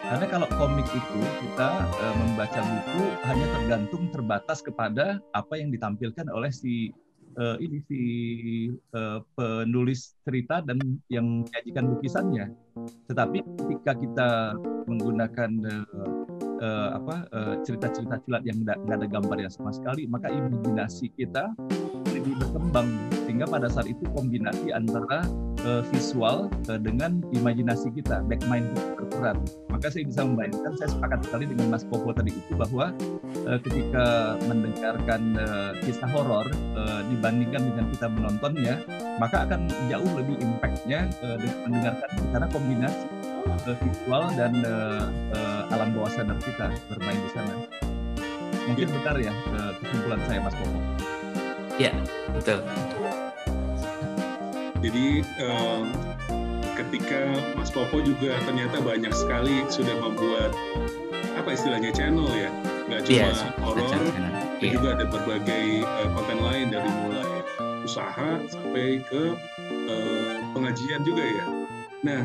Karena kalau komik itu kita uh, membaca buku hanya tergantung terbatas kepada apa yang ditampilkan oleh si uh, ini si uh, penulis cerita dan yang menyajikan lukisannya. Tetapi ketika kita menggunakan uh, uh, apa cerita-cerita uh, silat yang nggak ada gambarnya sama sekali, maka imajinasi kita lebih berkembang sehingga pada saat itu kombinasi antara uh, visual uh, dengan imajinasi kita, back mind berperan. Maka saya bisa membayangkan, saya sepakat sekali dengan Mas Popo tadi itu bahwa uh, ketika mendengarkan uh, kisah horor uh, dibandingkan dengan kita menontonnya, maka akan jauh lebih impactnya uh, dengan mendengarkan karena kombinasi uh, visual dan uh, uh, alam bawah sadar kita bermain di sana. Mungkin benar ya uh, kesimpulan saya Mas Popo. Ya, betul. Jadi uh, ketika Mas Popo juga ternyata banyak sekali sudah membuat apa istilahnya channel ya, nggak cuma Yes, horor, Iya. juga ada berbagai uh, konten lain dari mulai usaha sampai ke uh, pengajian juga ya. Nah,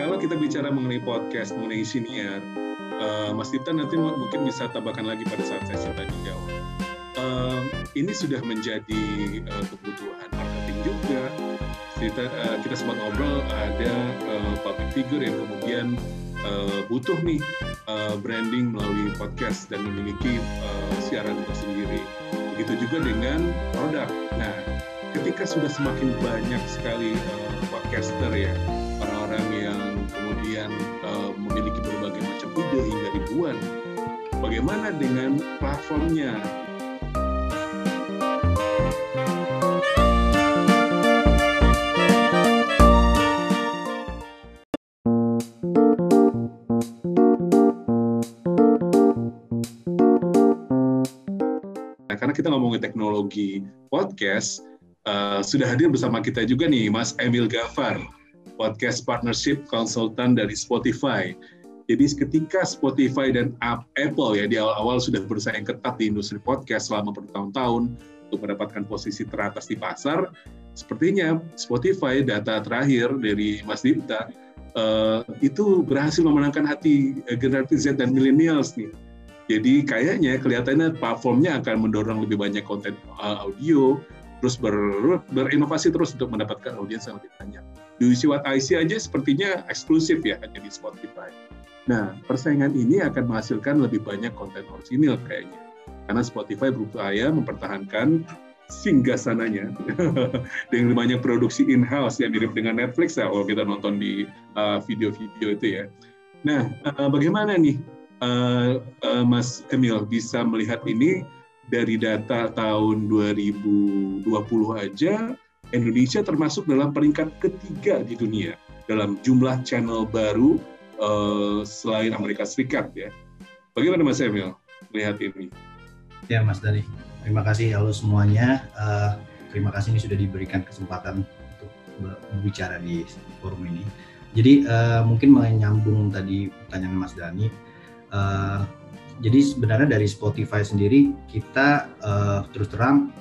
kalau kita bicara mengenai podcast, mengenai siniar, uh, Mas Dipta nanti mu- mungkin bisa tambahkan lagi pada saat sesi tadi jawab. Um, ini sudah menjadi uh, kebutuhan marketing juga. Kita, uh, kita sempat ngobrol ada uh, public figure yang kemudian uh, butuh nih uh, branding melalui podcast dan memiliki uh, siaran tersendiri. Begitu juga dengan produk. Nah, ketika sudah semakin banyak sekali uh, podcaster ya, ide hingga ribuan, bagaimana dengan platformnya? Nah, karena kita ngomongin teknologi podcast, uh, sudah hadir bersama kita juga nih Mas Emil Gafar, podcast partnership konsultan dari Spotify. Jadi ketika Spotify dan Apple ya di awal-awal sudah bersaing ketat di industri podcast selama bertahun-tahun untuk mendapatkan posisi teratas di pasar, sepertinya Spotify data terakhir dari Mas Dipta uh, itu berhasil memenangkan hati uh, generasi Z dan millennials nih. Jadi kayaknya kelihatannya platformnya akan mendorong lebih banyak konten uh, audio, terus ber- berinovasi terus untuk mendapatkan audiens yang lebih banyak. Do you see aja sepertinya eksklusif ya hanya di Spotify. Nah, persaingan ini akan menghasilkan lebih banyak konten orisinil kayaknya. Karena Spotify berupaya mempertahankan singgasananya dengan banyak produksi in-house yang mirip dengan Netflix ya kalau kita nonton di uh, video-video itu ya. Nah, uh, bagaimana nih uh, uh, Mas Emil bisa melihat ini dari data tahun 2020 aja Indonesia termasuk dalam peringkat ketiga di dunia dalam jumlah channel baru uh, selain Amerika Serikat ya. Bagaimana Mas Emil melihat ini? Ya Mas Dani, terima kasih halo semuanya. Uh, terima kasih ini sudah diberikan kesempatan untuk berbicara di forum ini. Jadi uh, mungkin menyambung tadi pertanyaan Mas Dani. Uh, jadi sebenarnya dari Spotify sendiri kita uh, terus terang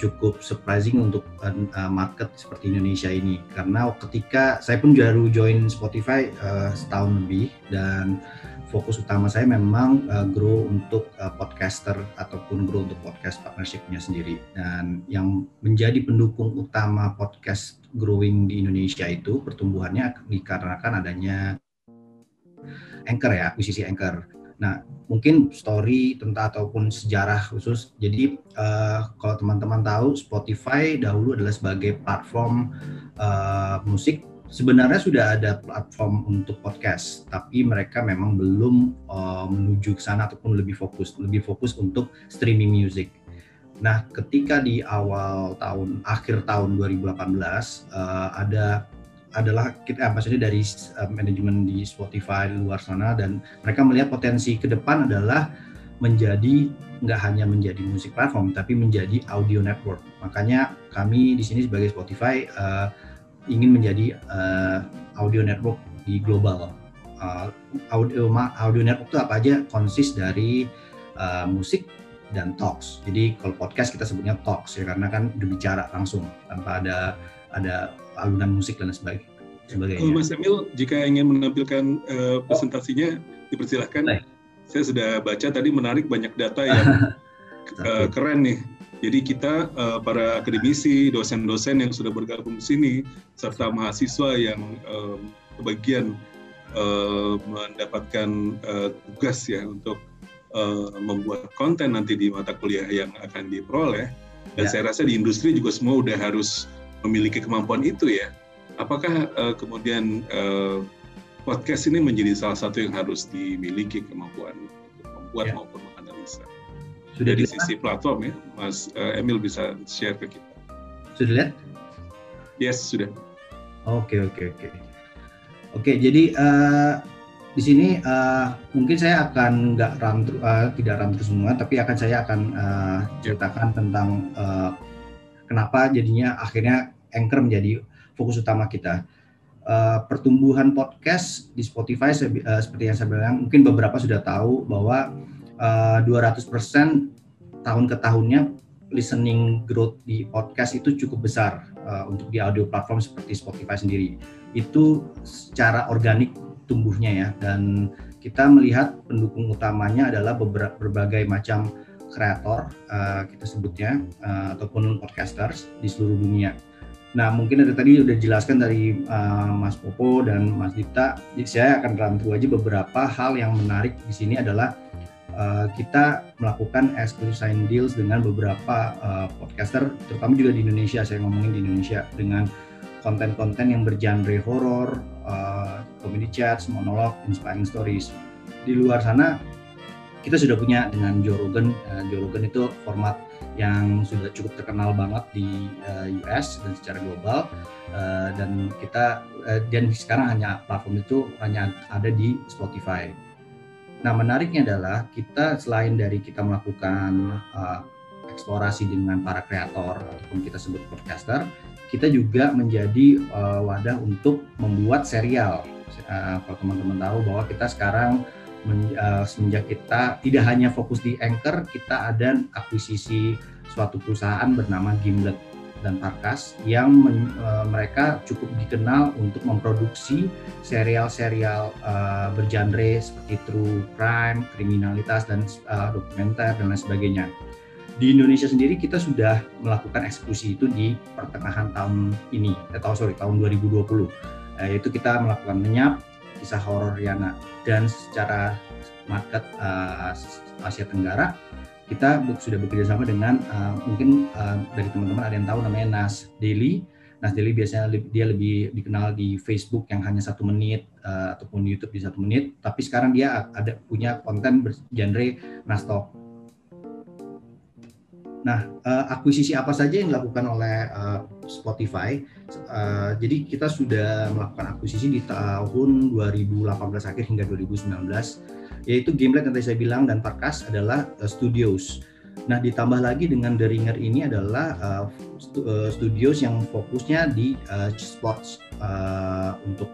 cukup surprising untuk uh, market seperti Indonesia ini karena ketika saya pun baru join Spotify uh, setahun lebih dan fokus utama saya memang grow untuk podcaster ataupun grow untuk podcast partnershipnya sendiri dan yang menjadi pendukung utama podcast growing di Indonesia itu pertumbuhannya dikarenakan adanya Anchor ya akuisisi Anchor. Nah mungkin story tentang ataupun sejarah khusus. Jadi uh, kalau teman-teman tahu Spotify dahulu adalah sebagai platform uh, musik sebenarnya sudah ada platform untuk podcast, tapi mereka memang belum uh, menuju ke sana ataupun lebih fokus, lebih fokus untuk streaming music. Nah, ketika di awal tahun akhir tahun 2018 uh, ada adalah kita maksudnya dari uh, manajemen di Spotify di luar sana dan mereka melihat potensi ke depan adalah menjadi nggak hanya menjadi musik platform tapi menjadi audio network. Makanya kami di sini sebagai Spotify uh, ingin menjadi uh, audio network di global. Uh, audio audio network itu apa aja? Konsis dari uh, musik dan talks. Jadi kalau podcast kita sebutnya talks ya karena kan berbicara langsung tanpa ada ada alunan musik dan sebagainya. Kalau Mas Emil, jika ingin menampilkan uh, presentasinya, dipersilahkan. Baik. Saya sudah baca tadi menarik banyak data yang uh, keren nih. Jadi kita uh, para akademisi, dosen-dosen yang sudah bergabung di sini, serta mahasiswa yang um, kebagian uh, mendapatkan uh, tugas ya untuk uh, membuat konten nanti di mata kuliah yang akan diperoleh. Dan Ya. saya rasa di industri juga semua udah harus memiliki kemampuan itu ya. Apakah uh, kemudian uh, podcast ini menjadi salah satu yang harus dimiliki kemampuan membuat Ya. maupun menganalisa? Sudah Dari di sisi platform ya, Mas uh, Emil bisa share ke kita. Sudah lihat? Yes, sudah. Oke oke oke. Oke jadi uh, di sini uh, mungkin saya akan nggak through, uh, tidak through semua, tapi akan saya akan uh, ceritakan tentang uh, kenapa jadinya akhirnya Anchor menjadi fokus utama kita. uh, pertumbuhan podcast di Spotify uh, seperti yang saya bilang mungkin beberapa sudah tahu bahwa uh, 200% tahun ke tahunnya listening growth di podcast itu cukup besar uh, untuk di audio platform seperti Spotify sendiri. Itu secara organik tumbuhnya ya dan kita melihat pendukung utamanya adalah beberapa berbagai macam kreator uh, kita sebutnya uh, ataupun podcasters di seluruh dunia. Nah mungkin ada tadi udah dijelaskan dari uh, Mas Popo dan Mas Dipta, saya akan run aja beberapa hal yang menarik di sini adalah uh, kita melakukan exclusive sign deals dengan beberapa uh, podcaster, terutama juga di Indonesia. Saya ngomongin di Indonesia dengan konten-konten yang bergenre horor, uh, comedy chats, monolog, inspiring stories. Di luar sana kita sudah punya dengan Joe Rogan. Uh, Joe Rogan itu format yang sudah cukup terkenal banget di uh, US dan secara global. Uh, dan kita uh, dan sekarang hanya platform itu hanya ada di Spotify. Nah, menariknya adalah kita selain dari kita melakukan uh, eksplorasi dengan para kreator ataupun kita sebut podcaster, kita juga menjadi uh, wadah untuk membuat serial. Uh, kalau teman-teman tahu bahwa kita sekarang men, uh, semenjak kita tidak hanya fokus di anchor, kita ada akuisisi suatu perusahaan bernama Gimlet dan Parkas yang men, uh, mereka cukup dikenal untuk memproduksi serial-serial uh, bergenre seperti true crime, kriminalitas dan uh, dokumenter dan lain sebagainya. Di Indonesia sendiri kita sudah melakukan eksekusi itu di pertengahan tahun ini, atau sorry tahun 2020, uh, yaitu kita melakukan lenyap, kisah horor Riana dan secara market uh, Asia Tenggara kita sudah bekerja sama dengan uh, mungkin uh, dari teman-teman ada yang tahu namanya Nas Daily. Nas Daily biasanya dia lebih dikenal di Facebook yang hanya satu menit uh, ataupun YouTube di satu menit. Tapi sekarang dia ada punya konten bergenre Nas Talk. Nah, uh, akuisisi apa saja yang dilakukan oleh uh, Spotify? Uh, jadi kita sudah melakukan akuisisi di tahun 2018 akhir hingga 2019 yaitu Gimlet yang tadi saya bilang dan Parkas adalah uh, studios. Nah, ditambah lagi dengan The Ringer ini adalah uh, stu, uh, studios yang fokusnya di uh, sports uh, untuk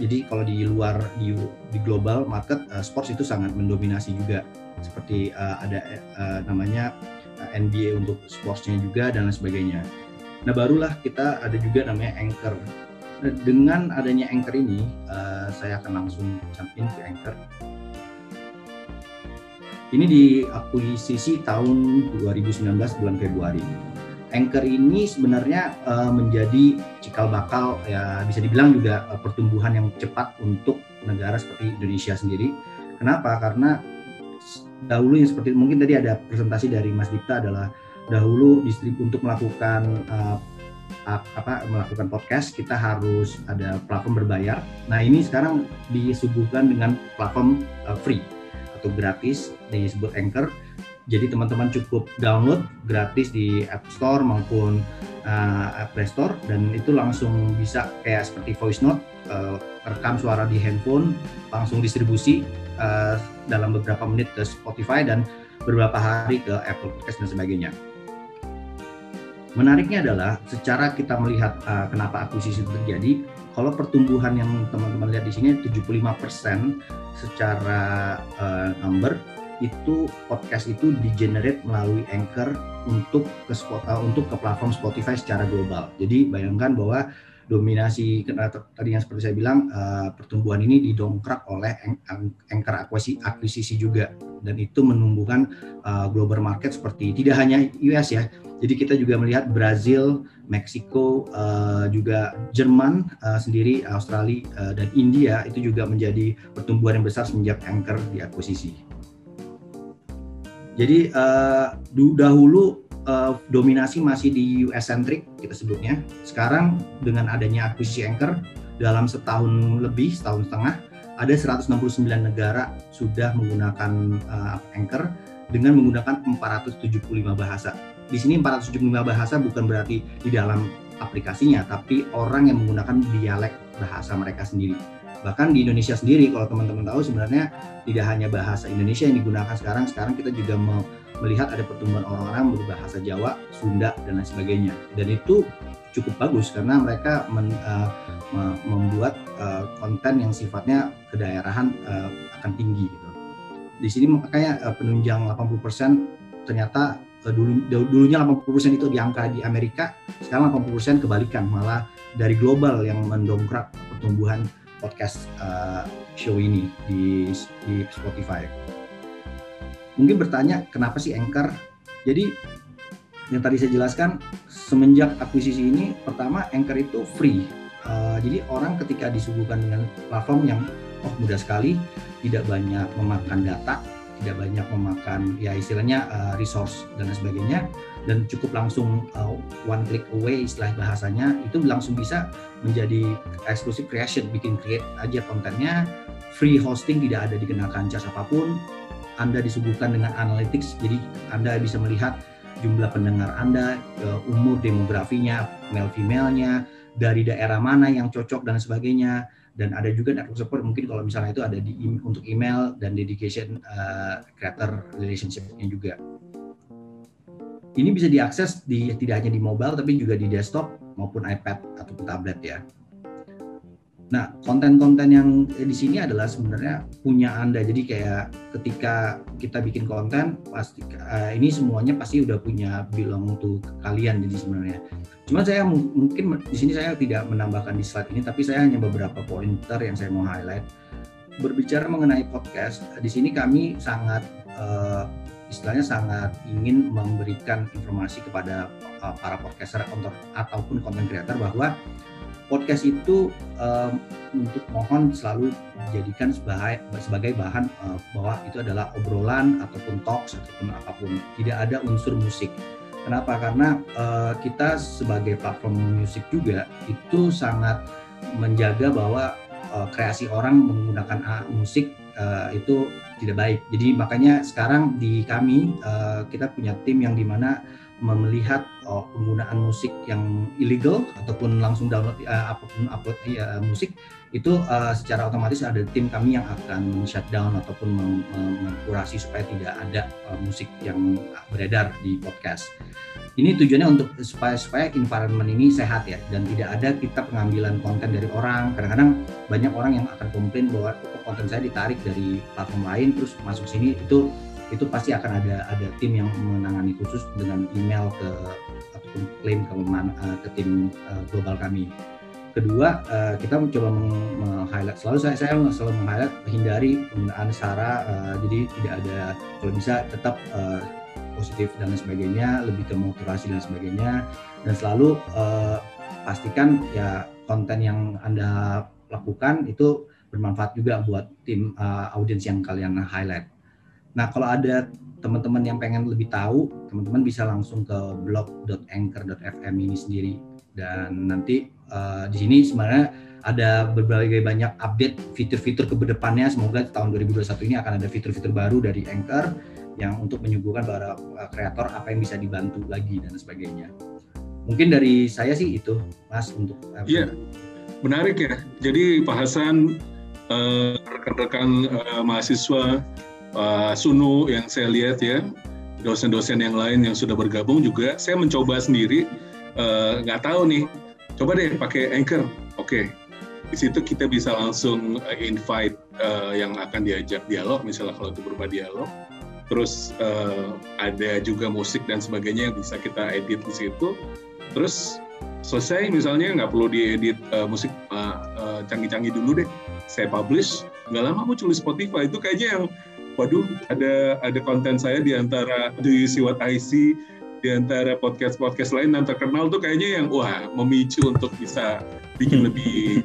jadi kalau di luar di, di global market uh, sports itu sangat mendominasi juga seperti uh, ada uh, namanya NBA untuk sportsnya juga dan lain sebagainya. Nah barulah kita ada juga namanya anchor. Nah, dengan adanya anchor ini, uh, saya akan langsung jump in ke anchor. Ini diakuisisi tahun 2019 bulan Februari. Anchor ini sebenarnya uh, menjadi cikal bakal ya bisa dibilang juga uh, pertumbuhan yang cepat untuk negara seperti Indonesia sendiri. Kenapa? Karena dahulu yang seperti mungkin tadi ada presentasi dari Mas Dipta adalah dahulu distribusi untuk melakukan uh, apa melakukan podcast kita harus ada platform berbayar. Nah ini sekarang disuguhkan dengan platform uh, free atau gratis disebut Anchor. Jadi teman-teman cukup download gratis di App Store maupun uh, Play Store dan itu langsung bisa kayak seperti voice note uh, rekam suara di handphone langsung distribusi uh, dalam beberapa menit ke Spotify dan beberapa hari ke Apple Podcast dan sebagainya. Menariknya adalah secara kita melihat uh, kenapa akuisisi terjadi, kalau pertumbuhan yang teman-teman lihat di sini 75% secara uh, number itu podcast itu di-generate melalui Anchor untuk ke uh, untuk ke platform Spotify secara global. Jadi bayangkan bahwa dominasi tadi yang seperti saya bilang uh, pertumbuhan ini didongkrak oleh Anchor akuisisi, akuisisi juga dan itu menumbuhkan uh, global market seperti tidak hanya US ya jadi kita juga melihat Brazil, Meksiko, uh, juga Jerman uh, sendiri, Australia uh, dan India itu juga menjadi pertumbuhan yang besar semenjak Anchor diakuisisi. Jadi uh, dahulu uh, dominasi masih di US centric kita sebutnya. Sekarang dengan adanya akuisisi Anchor dalam setahun lebih, setahun setengah, ada 169 negara sudah menggunakan uh, Anchor dengan menggunakan 475 bahasa di sini 475 bahasa bukan berarti di dalam aplikasinya, tapi orang yang menggunakan dialek bahasa mereka sendiri. Bahkan di Indonesia sendiri, kalau teman-teman tahu sebenarnya tidak hanya bahasa Indonesia yang digunakan sekarang, sekarang kita juga melihat ada pertumbuhan orang-orang berbahasa Jawa, Sunda, dan lain sebagainya. Dan itu cukup bagus karena mereka men, uh, membuat uh, konten yang sifatnya kedaerahan uh, akan tinggi gitu. Di sini makanya uh, penunjang 80% ternyata uh, dulu dulunya 80% itu di angka di Amerika, sekarang 80% kebalikan malah dari global yang mendongkrak pertumbuhan podcast uh, show ini di di Spotify. Mungkin bertanya kenapa sih Anchor? Jadi yang tadi saya jelaskan semenjak akuisisi ini pertama Anchor itu free uh, jadi orang ketika disuguhkan dengan platform yang oh mudah sekali tidak banyak memakan data tidak banyak memakan ya istilahnya uh, resource dan sebagainya dan cukup langsung uh, one click away istilah bahasanya itu langsung bisa menjadi exclusive creation bikin create aja kontennya free hosting tidak ada dikenakan jas apa pun anda disuguhkan dengan analytics jadi Anda bisa melihat jumlah pendengar Anda, umur demografinya, male female-nya, dari daerah mana yang cocok dan sebagainya. Dan ada juga network support mungkin kalau misalnya itu ada di untuk email dan dedication uh, creator relationship-nya juga. Ini bisa diakses di tidak hanya di mobile tapi juga di desktop maupun iPad ataupun tablet ya. Nah, konten-konten yang di sini adalah sebenarnya punya Anda. Jadi kayak ketika kita bikin konten, pasti uh, ini semuanya pasti udah punya bilang untuk kalian jadi sebenarnya. Cuma saya mungkin di sini saya tidak menambahkan di slide ini, tapi saya hanya beberapa pointer yang saya mau highlight. Berbicara mengenai podcast, di sini kami sangat uh, istilahnya sangat ingin memberikan informasi kepada uh, para podcaster ataupun konten creator bahwa podcast itu um, untuk mohon selalu dijadikan sebagai sebagai bahan uh, bahwa itu adalah obrolan ataupun talks ataupun apa pun tidak ada unsur musik. Kenapa? Karena uh, kita sebagai platform musik juga itu sangat menjaga bahwa uh, kreasi orang menggunakan musik uh, itu tidak baik. Jadi makanya sekarang di kami uh, kita punya tim yang di mana melihat oh, penggunaan musik yang illegal ataupun langsung download uh, apa pun upload uh, musik itu uh, secara otomatis ada tim kami yang akan shutdown ataupun mengkurasi supaya tidak ada uh, musik yang beredar di podcast. Ini tujuannya untuk supaya supaya environment ini sehat ya dan tidak ada kita pengambilan konten dari orang. Kadang-kadang banyak orang yang akan komplain bahwa konten saya ditarik dari platform lain terus masuk sini itu itu pasti akan ada ada tim yang menangani khusus dengan email ke ataupun klaim ke uh, ke tim uh, global kami. Kedua, uh, kita mencoba meng-highlight selalu saya saya selalu meng-highlight hindari penggunaan sara jadi tidak ada kalau bisa tetap positif dan lain sebagainya, lebih ke motivasi dan sebagainya dan selalu uh, pastikan ya konten yang Anda lakukan itu bermanfaat juga buat tim uh, audiens yang kalian highlight. Nah, kalau ada teman-teman yang pengen lebih tahu, teman-teman bisa langsung ke blog.anchor.fm ini sendiri. Dan nanti uh, di sini sebenarnya ada berbagai banyak update fitur-fitur ke depannya. Semoga tahun 2021 ini akan ada fitur-fitur baru dari Anchor yang untuk menyuguhkan para eh, kreator apa yang bisa dibantu lagi dan sebagainya. Mungkin dari saya sih itu, Mas, untuk Iya, menarik ya. Jadi Pak Hasan, rekan-rekan uh, mahasiswa Pak Sunu yang saya lihat ya, dosen-dosen yang lain yang sudah bergabung juga, saya mencoba sendiri, eh, nggak tahu nih, coba deh pakai Anchor, oke. Di situ kita bisa langsung invite yang akan diajak dialog, misalnya kalau itu berupa dialog. Terus uh, ada juga musik dan sebagainya yang bisa kita edit di situ. Terus selesai misalnya nggak perlu diedit uh, musik canggih-canggih uh, uh, dulu deh. Saya publish, nggak lama muncul di Spotify. Itu kayaknya yang waduh ada ada konten saya di antara Do You See What I See di antara podcast-podcast lain yang terkenal tuh kayaknya yang wah memicu untuk bisa bikin lebih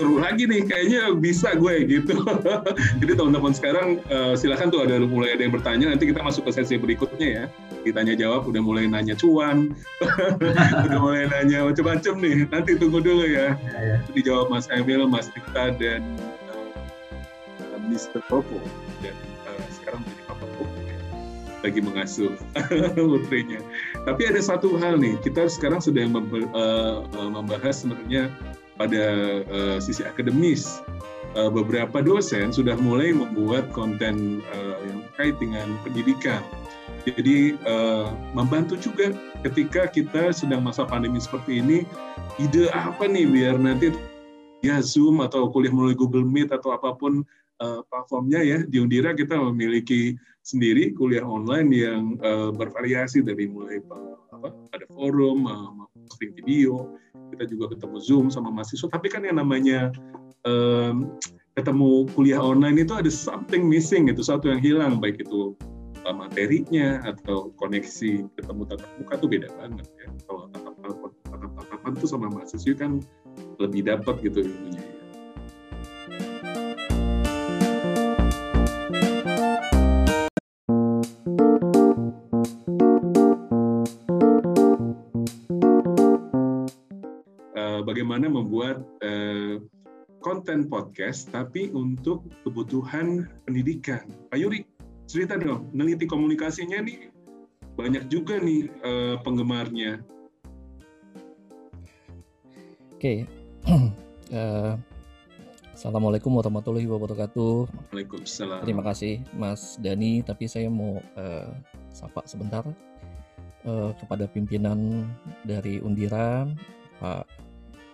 seru lagi nih kayaknya bisa gue gitu jadi teman-teman sekarang uh, silakan tuh ada mulai ada yang bertanya nanti kita masuk ke sesi berikutnya ya ditanya jawab udah mulai nanya cuan udah mulai nanya macam-macam nih nanti tunggu dulu ya, ya, ya. dijawab Mas Emil Mas Dikta dan uh, Mr. Popo dan sekarang menjadi papa ya. lagi mengasuh putrinya. Tapi ada satu hal nih, kita sekarang sudah uh, membahas sebenarnya pada uh, sisi akademis. Uh, beberapa dosen sudah mulai membuat konten uh, yang terkait dengan pendidikan. Jadi uh, membantu juga ketika kita sedang masa pandemi seperti ini, ide apa nih biar nanti ya Zoom atau kuliah melalui Google Meet atau apa pun uh, platformnya ya di Undira kita memiliki sendiri kuliah online yang uh, bervariasi dari mulai apa ada forum, uh, video, kita juga ketemu Zoom sama mahasiswa. Tapi kan yang namanya um, ketemu kuliah online itu ada something missing itu satu yang hilang baik itu uh, materinya atau koneksi ketemu tatap muka tuh beda banget ya. Kalau tatap tatap tatapan tuh sama mahasiswa kan lebih dapat gitu ilmunya. Ya. Bagaimana membuat uh, konten podcast tapi untuk kebutuhan pendidikan. Pak Yuri, cerita dong, neliti komunikasinya nih banyak juga nih uh, penggemarnya. Oke, okay. uh, eh, Assalamualaikum warahmatullahi wabarakatuh. Waalaikumsalam. Terima kasih Mas Dani, tapi saya mau uh, sapa sebentar uh, kepada pimpinan dari Undira, Pak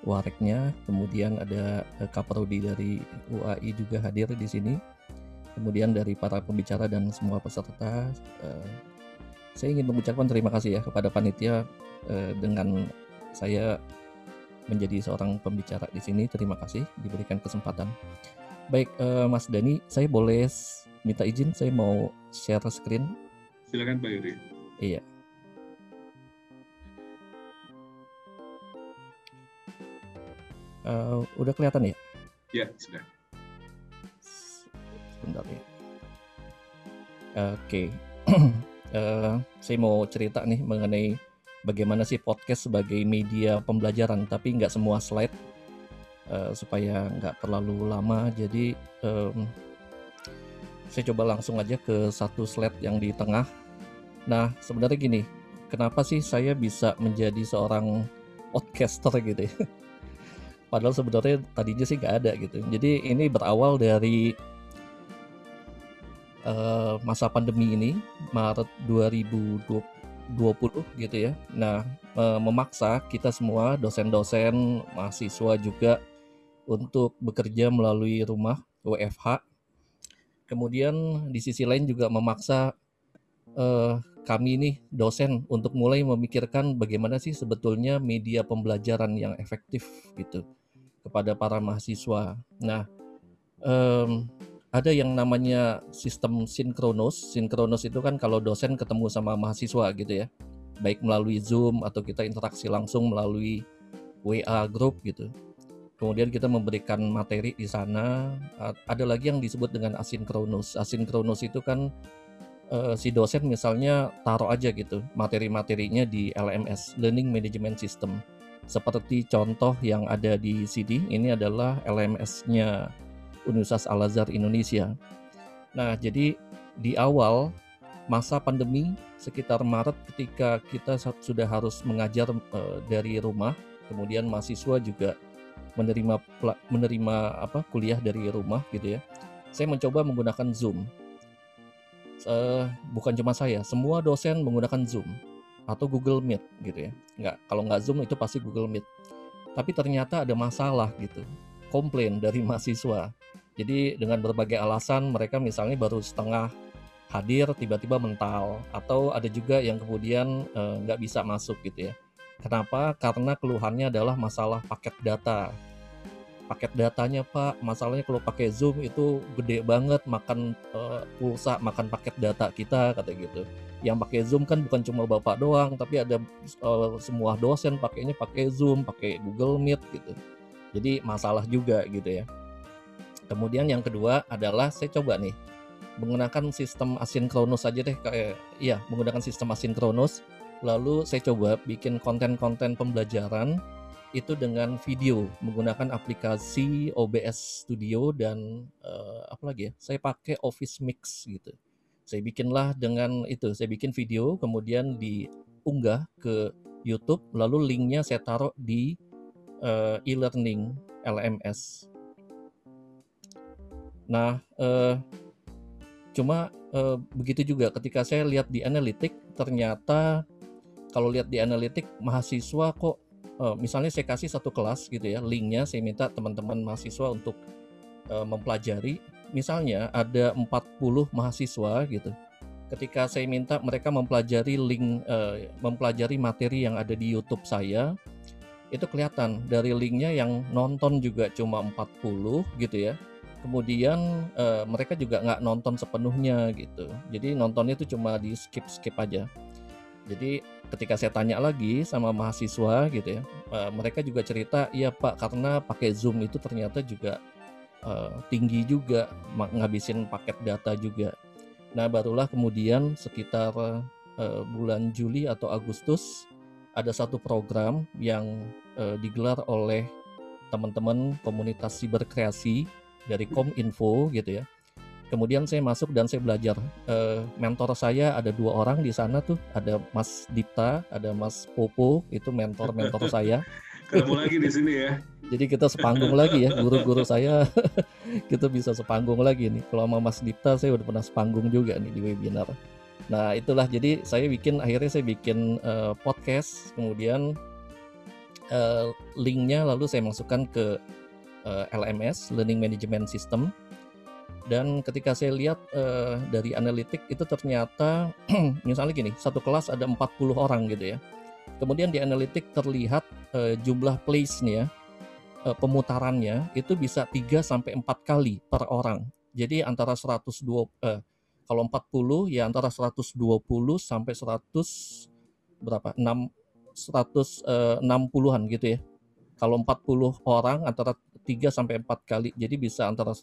Wareknya, kemudian ada uh, Kaprodi dari UAI juga hadir di sini. Kemudian dari para pembicara dan semua peserta uh, saya ingin mengucapkan terima kasih ya kepada panitia uh, dengan saya menjadi seorang pembicara di sini. Terima kasih diberikan kesempatan. Baik Mas Dani saya boleh minta izin? Saya mau share screen. Silakan Pak Yuri. Iya uh, udah kelihatan ya? Ya sudah. Sebentar ya oke. Okay. uh, eh, saya mau cerita nih mengenai bagaimana sih podcast sebagai media pembelajaran tapi nggak semua slide uh, supaya nggak terlalu lama. Jadi um, saya coba langsung aja ke satu slide yang di tengah. Nah sebenarnya gini kenapa sih saya bisa menjadi seorang podcaster gitu ya padahal sebenarnya tadinya sih nggak ada gitu jadi ini berawal dari uh, masa pandemi ini Maret 2020 gitu ya. Nah, uh, memaksa kita semua dosen-dosen, mahasiswa juga untuk bekerja melalui rumah WFH. Kemudian di sisi lain juga memaksa uh, kami nih dosen untuk mulai memikirkan bagaimana sih sebetulnya media pembelajaran yang efektif gitu kepada para mahasiswa. Nah, um, ada yang namanya sistem sinkronus. Sinkronus itu kan kalau dosen ketemu sama mahasiswa gitu ya, baik melalui Zoom atau kita interaksi langsung melalui WA group gitu. Kemudian kita memberikan materi di sana. Ada lagi yang disebut dengan asinkronus. Asinkronus itu kan uh, si dosen misalnya taruh aja gitu materi-materinya di LMS (Learning Management System). Seperti contoh yang ada di CD, ini adalah LMS-nya Universitas Al Azhar Indonesia. Nah, jadi di awal masa pandemi sekitar Maret ketika kita sudah harus mengajar uh, dari rumah, kemudian mahasiswa juga menerima menerima apa kuliah dari rumah gitu ya. Saya mencoba menggunakan Zoom. Uh, bukan cuma saya, semua dosen menggunakan Zoom atau Google Meet gitu ya. Nggak, kalau nggak Zoom itu pasti Google Meet. Tapi ternyata ada masalah gitu, komplain dari mahasiswa jadi dengan berbagai alasan mereka misalnya baru setengah hadir tiba-tiba mental atau ada juga yang kemudian eh, nggak bisa masuk gitu ya. Kenapa? Karena keluhannya adalah masalah paket data. Paket datanya Pak, masalahnya kalau pakai Zoom itu gede banget makan e, pulsa, makan paket data kita kata gitu. Yang pakai Zoom kan bukan cuma Bapak doang, tapi ada e, semua dosen pakainya pakai Zoom, pakai Google Meet gitu. Jadi masalah juga gitu ya. Kemudian yang kedua adalah saya coba nih menggunakan sistem asinkronus aja deh kayak iya menggunakan sistem asinkronus lalu saya coba bikin konten-konten pembelajaran itu dengan video menggunakan aplikasi OBS Studio dan uh, apa lagi ya saya pakai Office Mix gitu. Saya bikinlah dengan itu saya bikin video kemudian diunggah ke YouTube lalu linknya saya taruh di uh, e-learning LMS Nah, eh, cuma uh, begitu juga ketika saya lihat di analitik ternyata kalau lihat di analitik mahasiswa kok uh, misalnya saya kasih satu kelas gitu ya linknya saya minta teman-teman mahasiswa untuk uh, mempelajari. Misalnya ada 40 mahasiswa gitu ketika saya minta mereka mempelajari link uh, mempelajari materi yang ada di YouTube saya itu kelihatan dari linknya yang nonton juga cuma 40 gitu ya. Kemudian uh, mereka juga nggak nonton sepenuhnya gitu. Jadi nontonnya itu cuma di skip skip aja jadi ketika saya tanya lagi sama mahasiswa gitu ya uh, mereka juga cerita iya pak karena pakai zoom itu ternyata juga uh, tinggi juga ngabisin paket data juga nah barulah kemudian sekitar uh, bulan Juli atau Agustus ada satu program yang uh, digelar oleh teman-teman komunitas siberkreasi dari Kominfo gitu ya. Kemudian saya masuk dan saya belajar. Uh, mentor saya ada dua orang di sana tuh, ada Mas Dipta, ada Mas Popo, itu mentor-mentor saya. Ketemu lagi di sini ya. Jadi kita sepanggung lagi ya, guru-guru saya kita bisa sepanggung lagi nih. Kalau sama Mas Dipta saya udah pernah sepanggung juga nih di webinar. Nah itulah jadi saya bikin akhirnya saya bikin uh, podcast kemudian uh, linknya lalu saya masukkan ke uh, LMS Learning Management System dan ketika saya lihat uh, dari analitik itu ternyata misalnya gini satu kelas ada 40 orang gitu ya kemudian di analitik terlihat uh, jumlah place nih ya uh, pemutarannya itu bisa 3 sampai 4 kali per orang jadi antara 120 uh, kalau 40 ya antara 120 sampai 100 berapa? 6 160-an uh, gitu ya. Kalau 40 orang antara 3 sampai 4 kali. Jadi bisa antara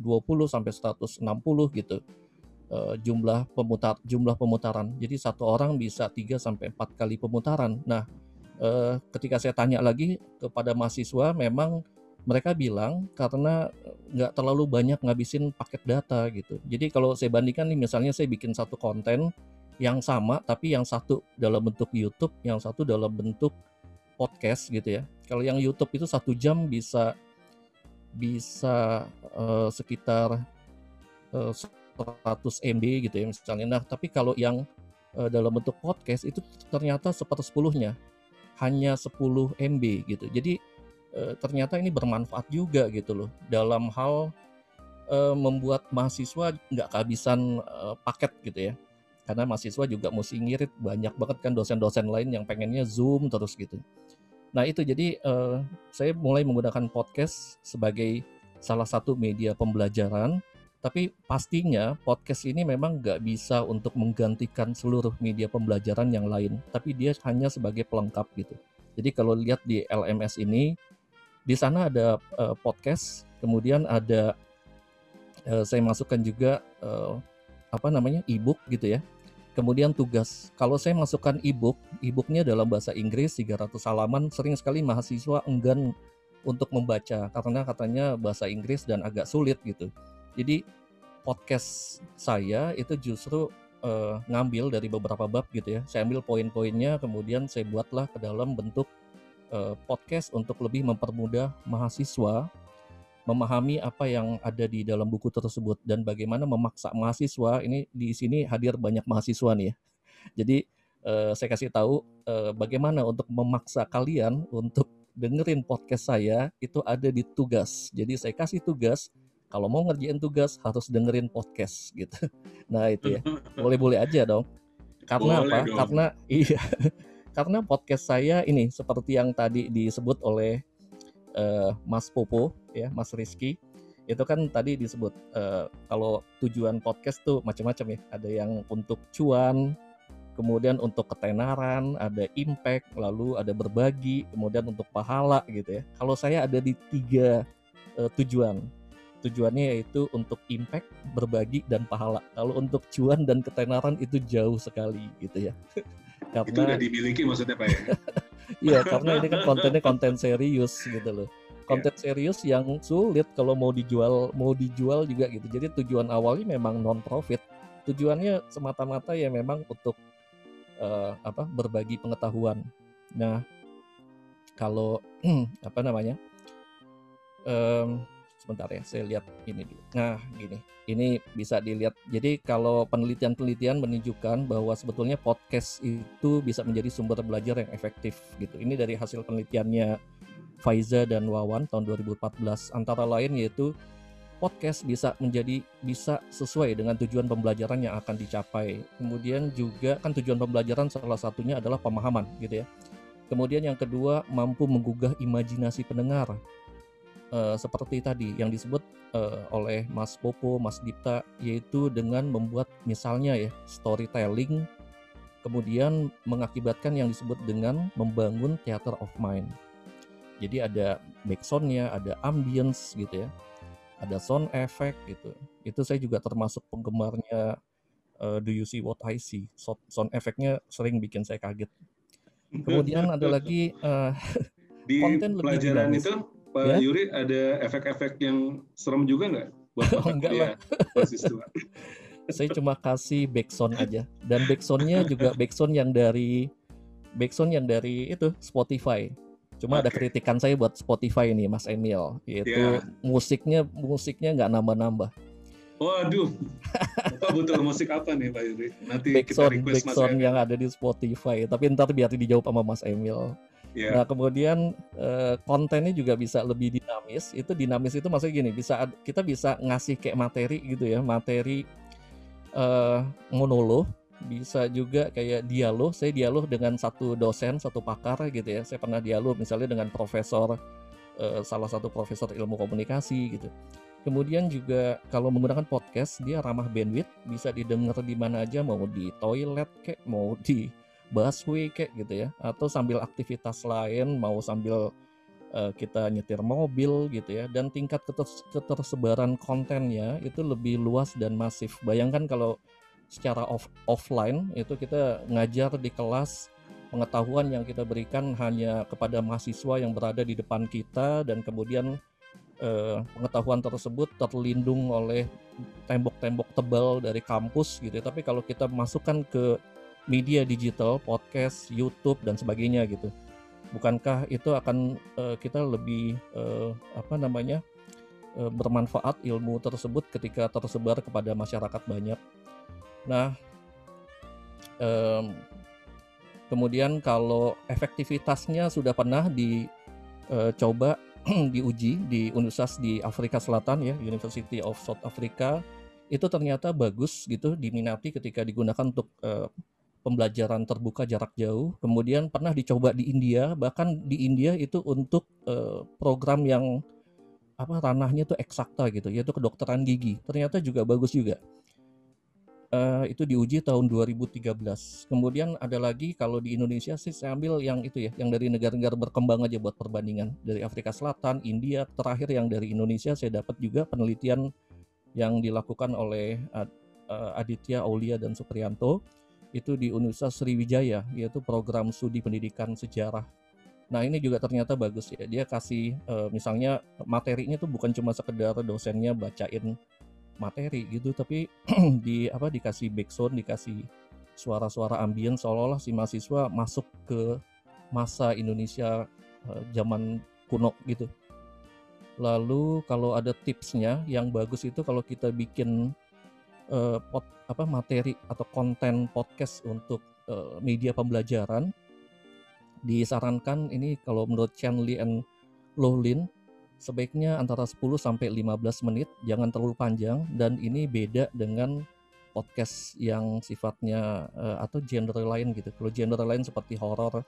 120 sampai 160 gitu. Uh, jumlah pemutar jumlah pemutaran. Jadi satu orang bisa 3 sampai 4 kali pemutaran. Nah, uh, ketika saya tanya lagi kepada mahasiswa memang mereka bilang karena nggak terlalu banyak ngabisin paket data gitu. Jadi kalau saya bandingkan nih misalnya saya bikin satu konten yang sama tapi yang satu dalam bentuk YouTube, yang satu dalam bentuk podcast gitu ya. Kalau yang YouTube itu satu jam bisa bisa uh, sekitar uh, 100 MB gitu ya misalnya. Nah tapi kalau yang uh, dalam bentuk podcast itu ternyata sepersepuluhnya hanya 10 MB gitu. Jadi e, ternyata ini bermanfaat juga gitu loh dalam hal e, membuat mahasiswa nggak kehabisan e, paket gitu ya karena mahasiswa juga mesti ngirit banyak banget kan dosen-dosen lain yang pengennya zoom terus gitu nah itu jadi e, saya mulai menggunakan podcast sebagai salah satu media pembelajaran tapi pastinya podcast ini memang nggak bisa untuk menggantikan seluruh media pembelajaran yang lain tapi dia hanya sebagai pelengkap gitu jadi kalau lihat di LMS ini di sana ada uh, podcast, kemudian ada uh, saya masukkan juga uh, apa namanya e-book gitu ya. Kemudian tugas. Kalau saya masukkan e-book, e-booknya dalam bahasa Inggris 300 halaman, sering sekali mahasiswa enggan untuk membaca karena katanya bahasa Inggris dan agak sulit gitu. Jadi podcast saya itu justru uh, ngambil dari beberapa bab gitu ya. Saya ambil poin-poinnya, kemudian saya buatlah ke dalam bentuk uh, podcast untuk lebih mempermudah mahasiswa memahami apa yang ada di dalam buku tersebut dan bagaimana memaksa mahasiswa ini di sini hadir banyak mahasiswa nih ya. Jadi uh, saya kasih tahu uh, bagaimana untuk memaksa kalian untuk dengerin podcast saya itu ada di tugas. Jadi saya kasih tugas kalau mau ngerjain tugas harus dengerin podcast gitu. Nah itu ya boleh-boleh aja dong. Karena boleh apa? Dong. Karena iya karena podcast saya ini seperti yang tadi disebut oleh uh, Mas Popo ya Mas Rizky. Itu kan tadi disebut uh, kalau tujuan podcast tuh macam-macam ya. Ada yang untuk cuan kemudian untuk ketenaran ada impact lalu ada berbagi kemudian untuk pahala gitu ya. Kalau saya ada di tiga uh, tujuan. Tujuannya yaitu untuk impact, berbagi dan pahala. Kalau untuk cuan dan ketenaran itu jauh sekali gitu ya. karena itu udah dimiliki maksudnya pak ya? Iya karena ini kan kontennya konten serius gitu loh konten yeah. serius yang sulit kalau mau dijual mau dijual juga gitu jadi tujuan awalnya memang non profit tujuannya semata-mata ya memang untuk uh, apa berbagi pengetahuan nah kalau apa namanya um, sebentar ya, saya lihat ini dulu. Nah, gini, ini bisa dilihat. Jadi kalau penelitian-penelitian menunjukkan bahwa sebetulnya podcast itu bisa menjadi sumber belajar yang efektif gitu. Ini dari hasil penelitiannya Faiza dan Wawan tahun 2014. Antara lain yaitu podcast bisa menjadi bisa sesuai dengan tujuan pembelajaran yang akan dicapai. Kemudian juga kan tujuan pembelajaran salah satunya adalah pemahaman gitu ya. Kemudian yang kedua mampu menggugah imajinasi pendengar uh, seperti tadi yang disebut uh, oleh Mas Popo, Mas Dipta, yaitu dengan membuat misalnya ya storytelling, kemudian mengakibatkan yang disebut dengan membangun theater of mind. Jadi ada backsoundnya, ada ambience gitu ya, ada sound effect gitu. Itu saya juga termasuk penggemarnya uh, Do You See What I See. Sound, sound effectnya sering bikin saya kaget. Kemudian ada lagi uh, di konten pelajaran lebih itu Pak ya? Yuri ada efek-efek yang serem juga nggak buat oh, enggak lah. Saya cuma kasih backsound aja dan backsoundnya juga backsound yang dari backsound yang dari itu Spotify. Cuma okay. ada kritikan saya buat Spotify ini Mas Emil, yaitu yeah. musiknya musiknya nggak nambah-nambah. Waduh, apa butuh musik apa nih Pak Yuri? Nanti backsound, kita request Mas yang ada di Spotify. Tapi ntar biar dijawab sama Mas Emil. Yeah. Nah kemudian uh, kontennya juga bisa lebih dinamis. Itu dinamis itu maksudnya gini, bisa kita bisa ngasih kayak materi gitu ya, materi uh, monolog, bisa juga kayak dialog. Saya dialog dengan satu dosen, satu pakar gitu ya. Saya pernah dialog misalnya dengan profesor uh, salah satu profesor ilmu komunikasi gitu. Kemudian juga kalau menggunakan podcast dia ramah bandwidth, bisa didengar di mana aja mau di toilet kayak mau di busway kayak gitu ya atau sambil aktivitas lain mau sambil uh, kita nyetir mobil gitu ya dan tingkat ketersebaran kontennya itu lebih luas dan masif bayangkan kalau secara off offline itu kita ngajar di kelas pengetahuan yang kita berikan hanya kepada mahasiswa yang berada di depan kita dan kemudian eh, pengetahuan tersebut terlindung oleh tembok-tembok tebal dari kampus gitu ya. Tapi kalau kita masukkan ke media digital, podcast, YouTube dan sebagainya gitu. Bukankah itu akan uh, kita lebih uh, apa namanya uh, bermanfaat ilmu tersebut ketika tersebar kepada masyarakat banyak. Nah, um, kemudian kalau efektivitasnya sudah pernah dicoba diuji di universitas di Afrika Selatan ya, University of South Africa itu ternyata bagus gitu diminati ketika digunakan untuk uh, pembelajaran terbuka jarak jauh. Kemudian pernah dicoba di India, bahkan di India itu untuk uh, program yang apa ranahnya itu eksakta gitu, yaitu kedokteran gigi. Ternyata juga bagus juga. Uh, itu diuji tahun 2013. Kemudian ada lagi kalau di Indonesia sih saya ambil yang itu ya, yang dari negara-negara berkembang aja buat perbandingan. Dari Afrika Selatan, India, terakhir yang dari Indonesia saya dapat juga penelitian yang dilakukan oleh uh, Aditya Aulia dan Supriyanto itu di Universitas Sriwijaya yaitu program studi pendidikan sejarah. Nah ini juga ternyata bagus ya dia kasih uh, misalnya materinya tuh bukan cuma sekedar dosennya bacain materi gitu tapi di apa dikasih background dikasih suara-suara ambien seolah-olah si mahasiswa masuk ke masa Indonesia uh, zaman kuno gitu. Lalu kalau ada tipsnya yang bagus itu kalau kita bikin uh, pot, apa materi atau konten podcast untuk uh, media pembelajaran disarankan ini kalau menurut Chen Li and Lin sebaiknya antara 10 sampai 15 menit, jangan terlalu panjang dan ini beda dengan podcast yang sifatnya uh, atau genre lain gitu. Kalau genre lain seperti horor,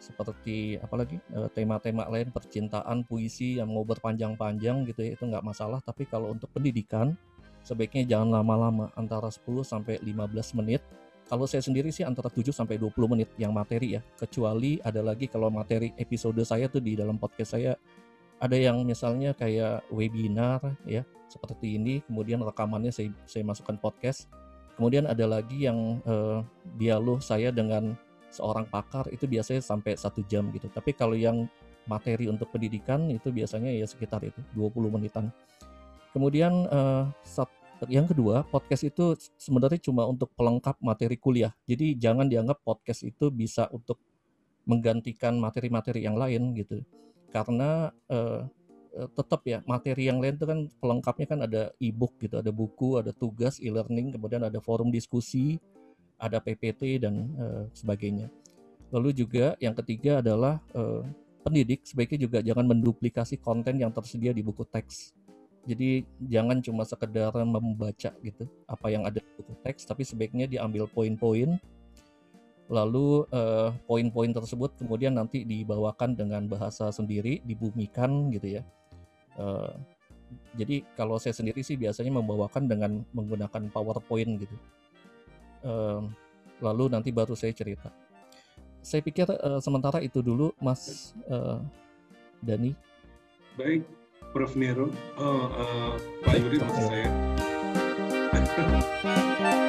seperti apalagi tema-tema lain percintaan, puisi yang mau berpanjang-panjang gitu ya itu nggak masalah. Tapi kalau untuk pendidikan sebaiknya jangan lama-lama antara 10 sampai 15 menit. Kalau saya sendiri sih antara 7 sampai 20 menit yang materi ya. Kecuali ada lagi kalau materi episode saya tuh di dalam podcast saya ada yang misalnya kayak webinar ya seperti ini kemudian rekamannya saya saya masukkan podcast. Kemudian ada lagi yang eh, dialog saya dengan seorang pakar itu biasanya sampai satu jam gitu. Tapi kalau yang materi untuk pendidikan itu biasanya ya sekitar itu 20 menitan. Kemudian uh, yang kedua, podcast itu sebenarnya cuma untuk pelengkap materi kuliah. Jadi jangan dianggap podcast itu bisa untuk menggantikan materi-materi yang lain gitu. Karena uh, uh, tetap ya materi yang lain itu kan pelengkapnya kan ada e-book gitu, ada buku, ada tugas e-learning, kemudian ada forum diskusi, ada PPT dan uh, sebagainya. Lalu juga yang ketiga adalah uh, pendidik sebaiknya juga jangan menduplikasi konten yang tersedia di buku teks. Jadi jangan cuma sekedar membaca gitu apa yang ada di buku teks, tapi sebaiknya diambil poin-poin, lalu uh, poin-poin tersebut kemudian nanti dibawakan dengan bahasa sendiri, dibumikan gitu ya. Uh, jadi kalau saya sendiri sih biasanya membawakan dengan menggunakan PowerPoint gitu. Uh, lalu nanti baru saya cerita saya pikir uh, sementara itu dulu, Mas uh, Dani. Baik, Prof. Nero. Oh, uh, Pak Yuri maksud saya.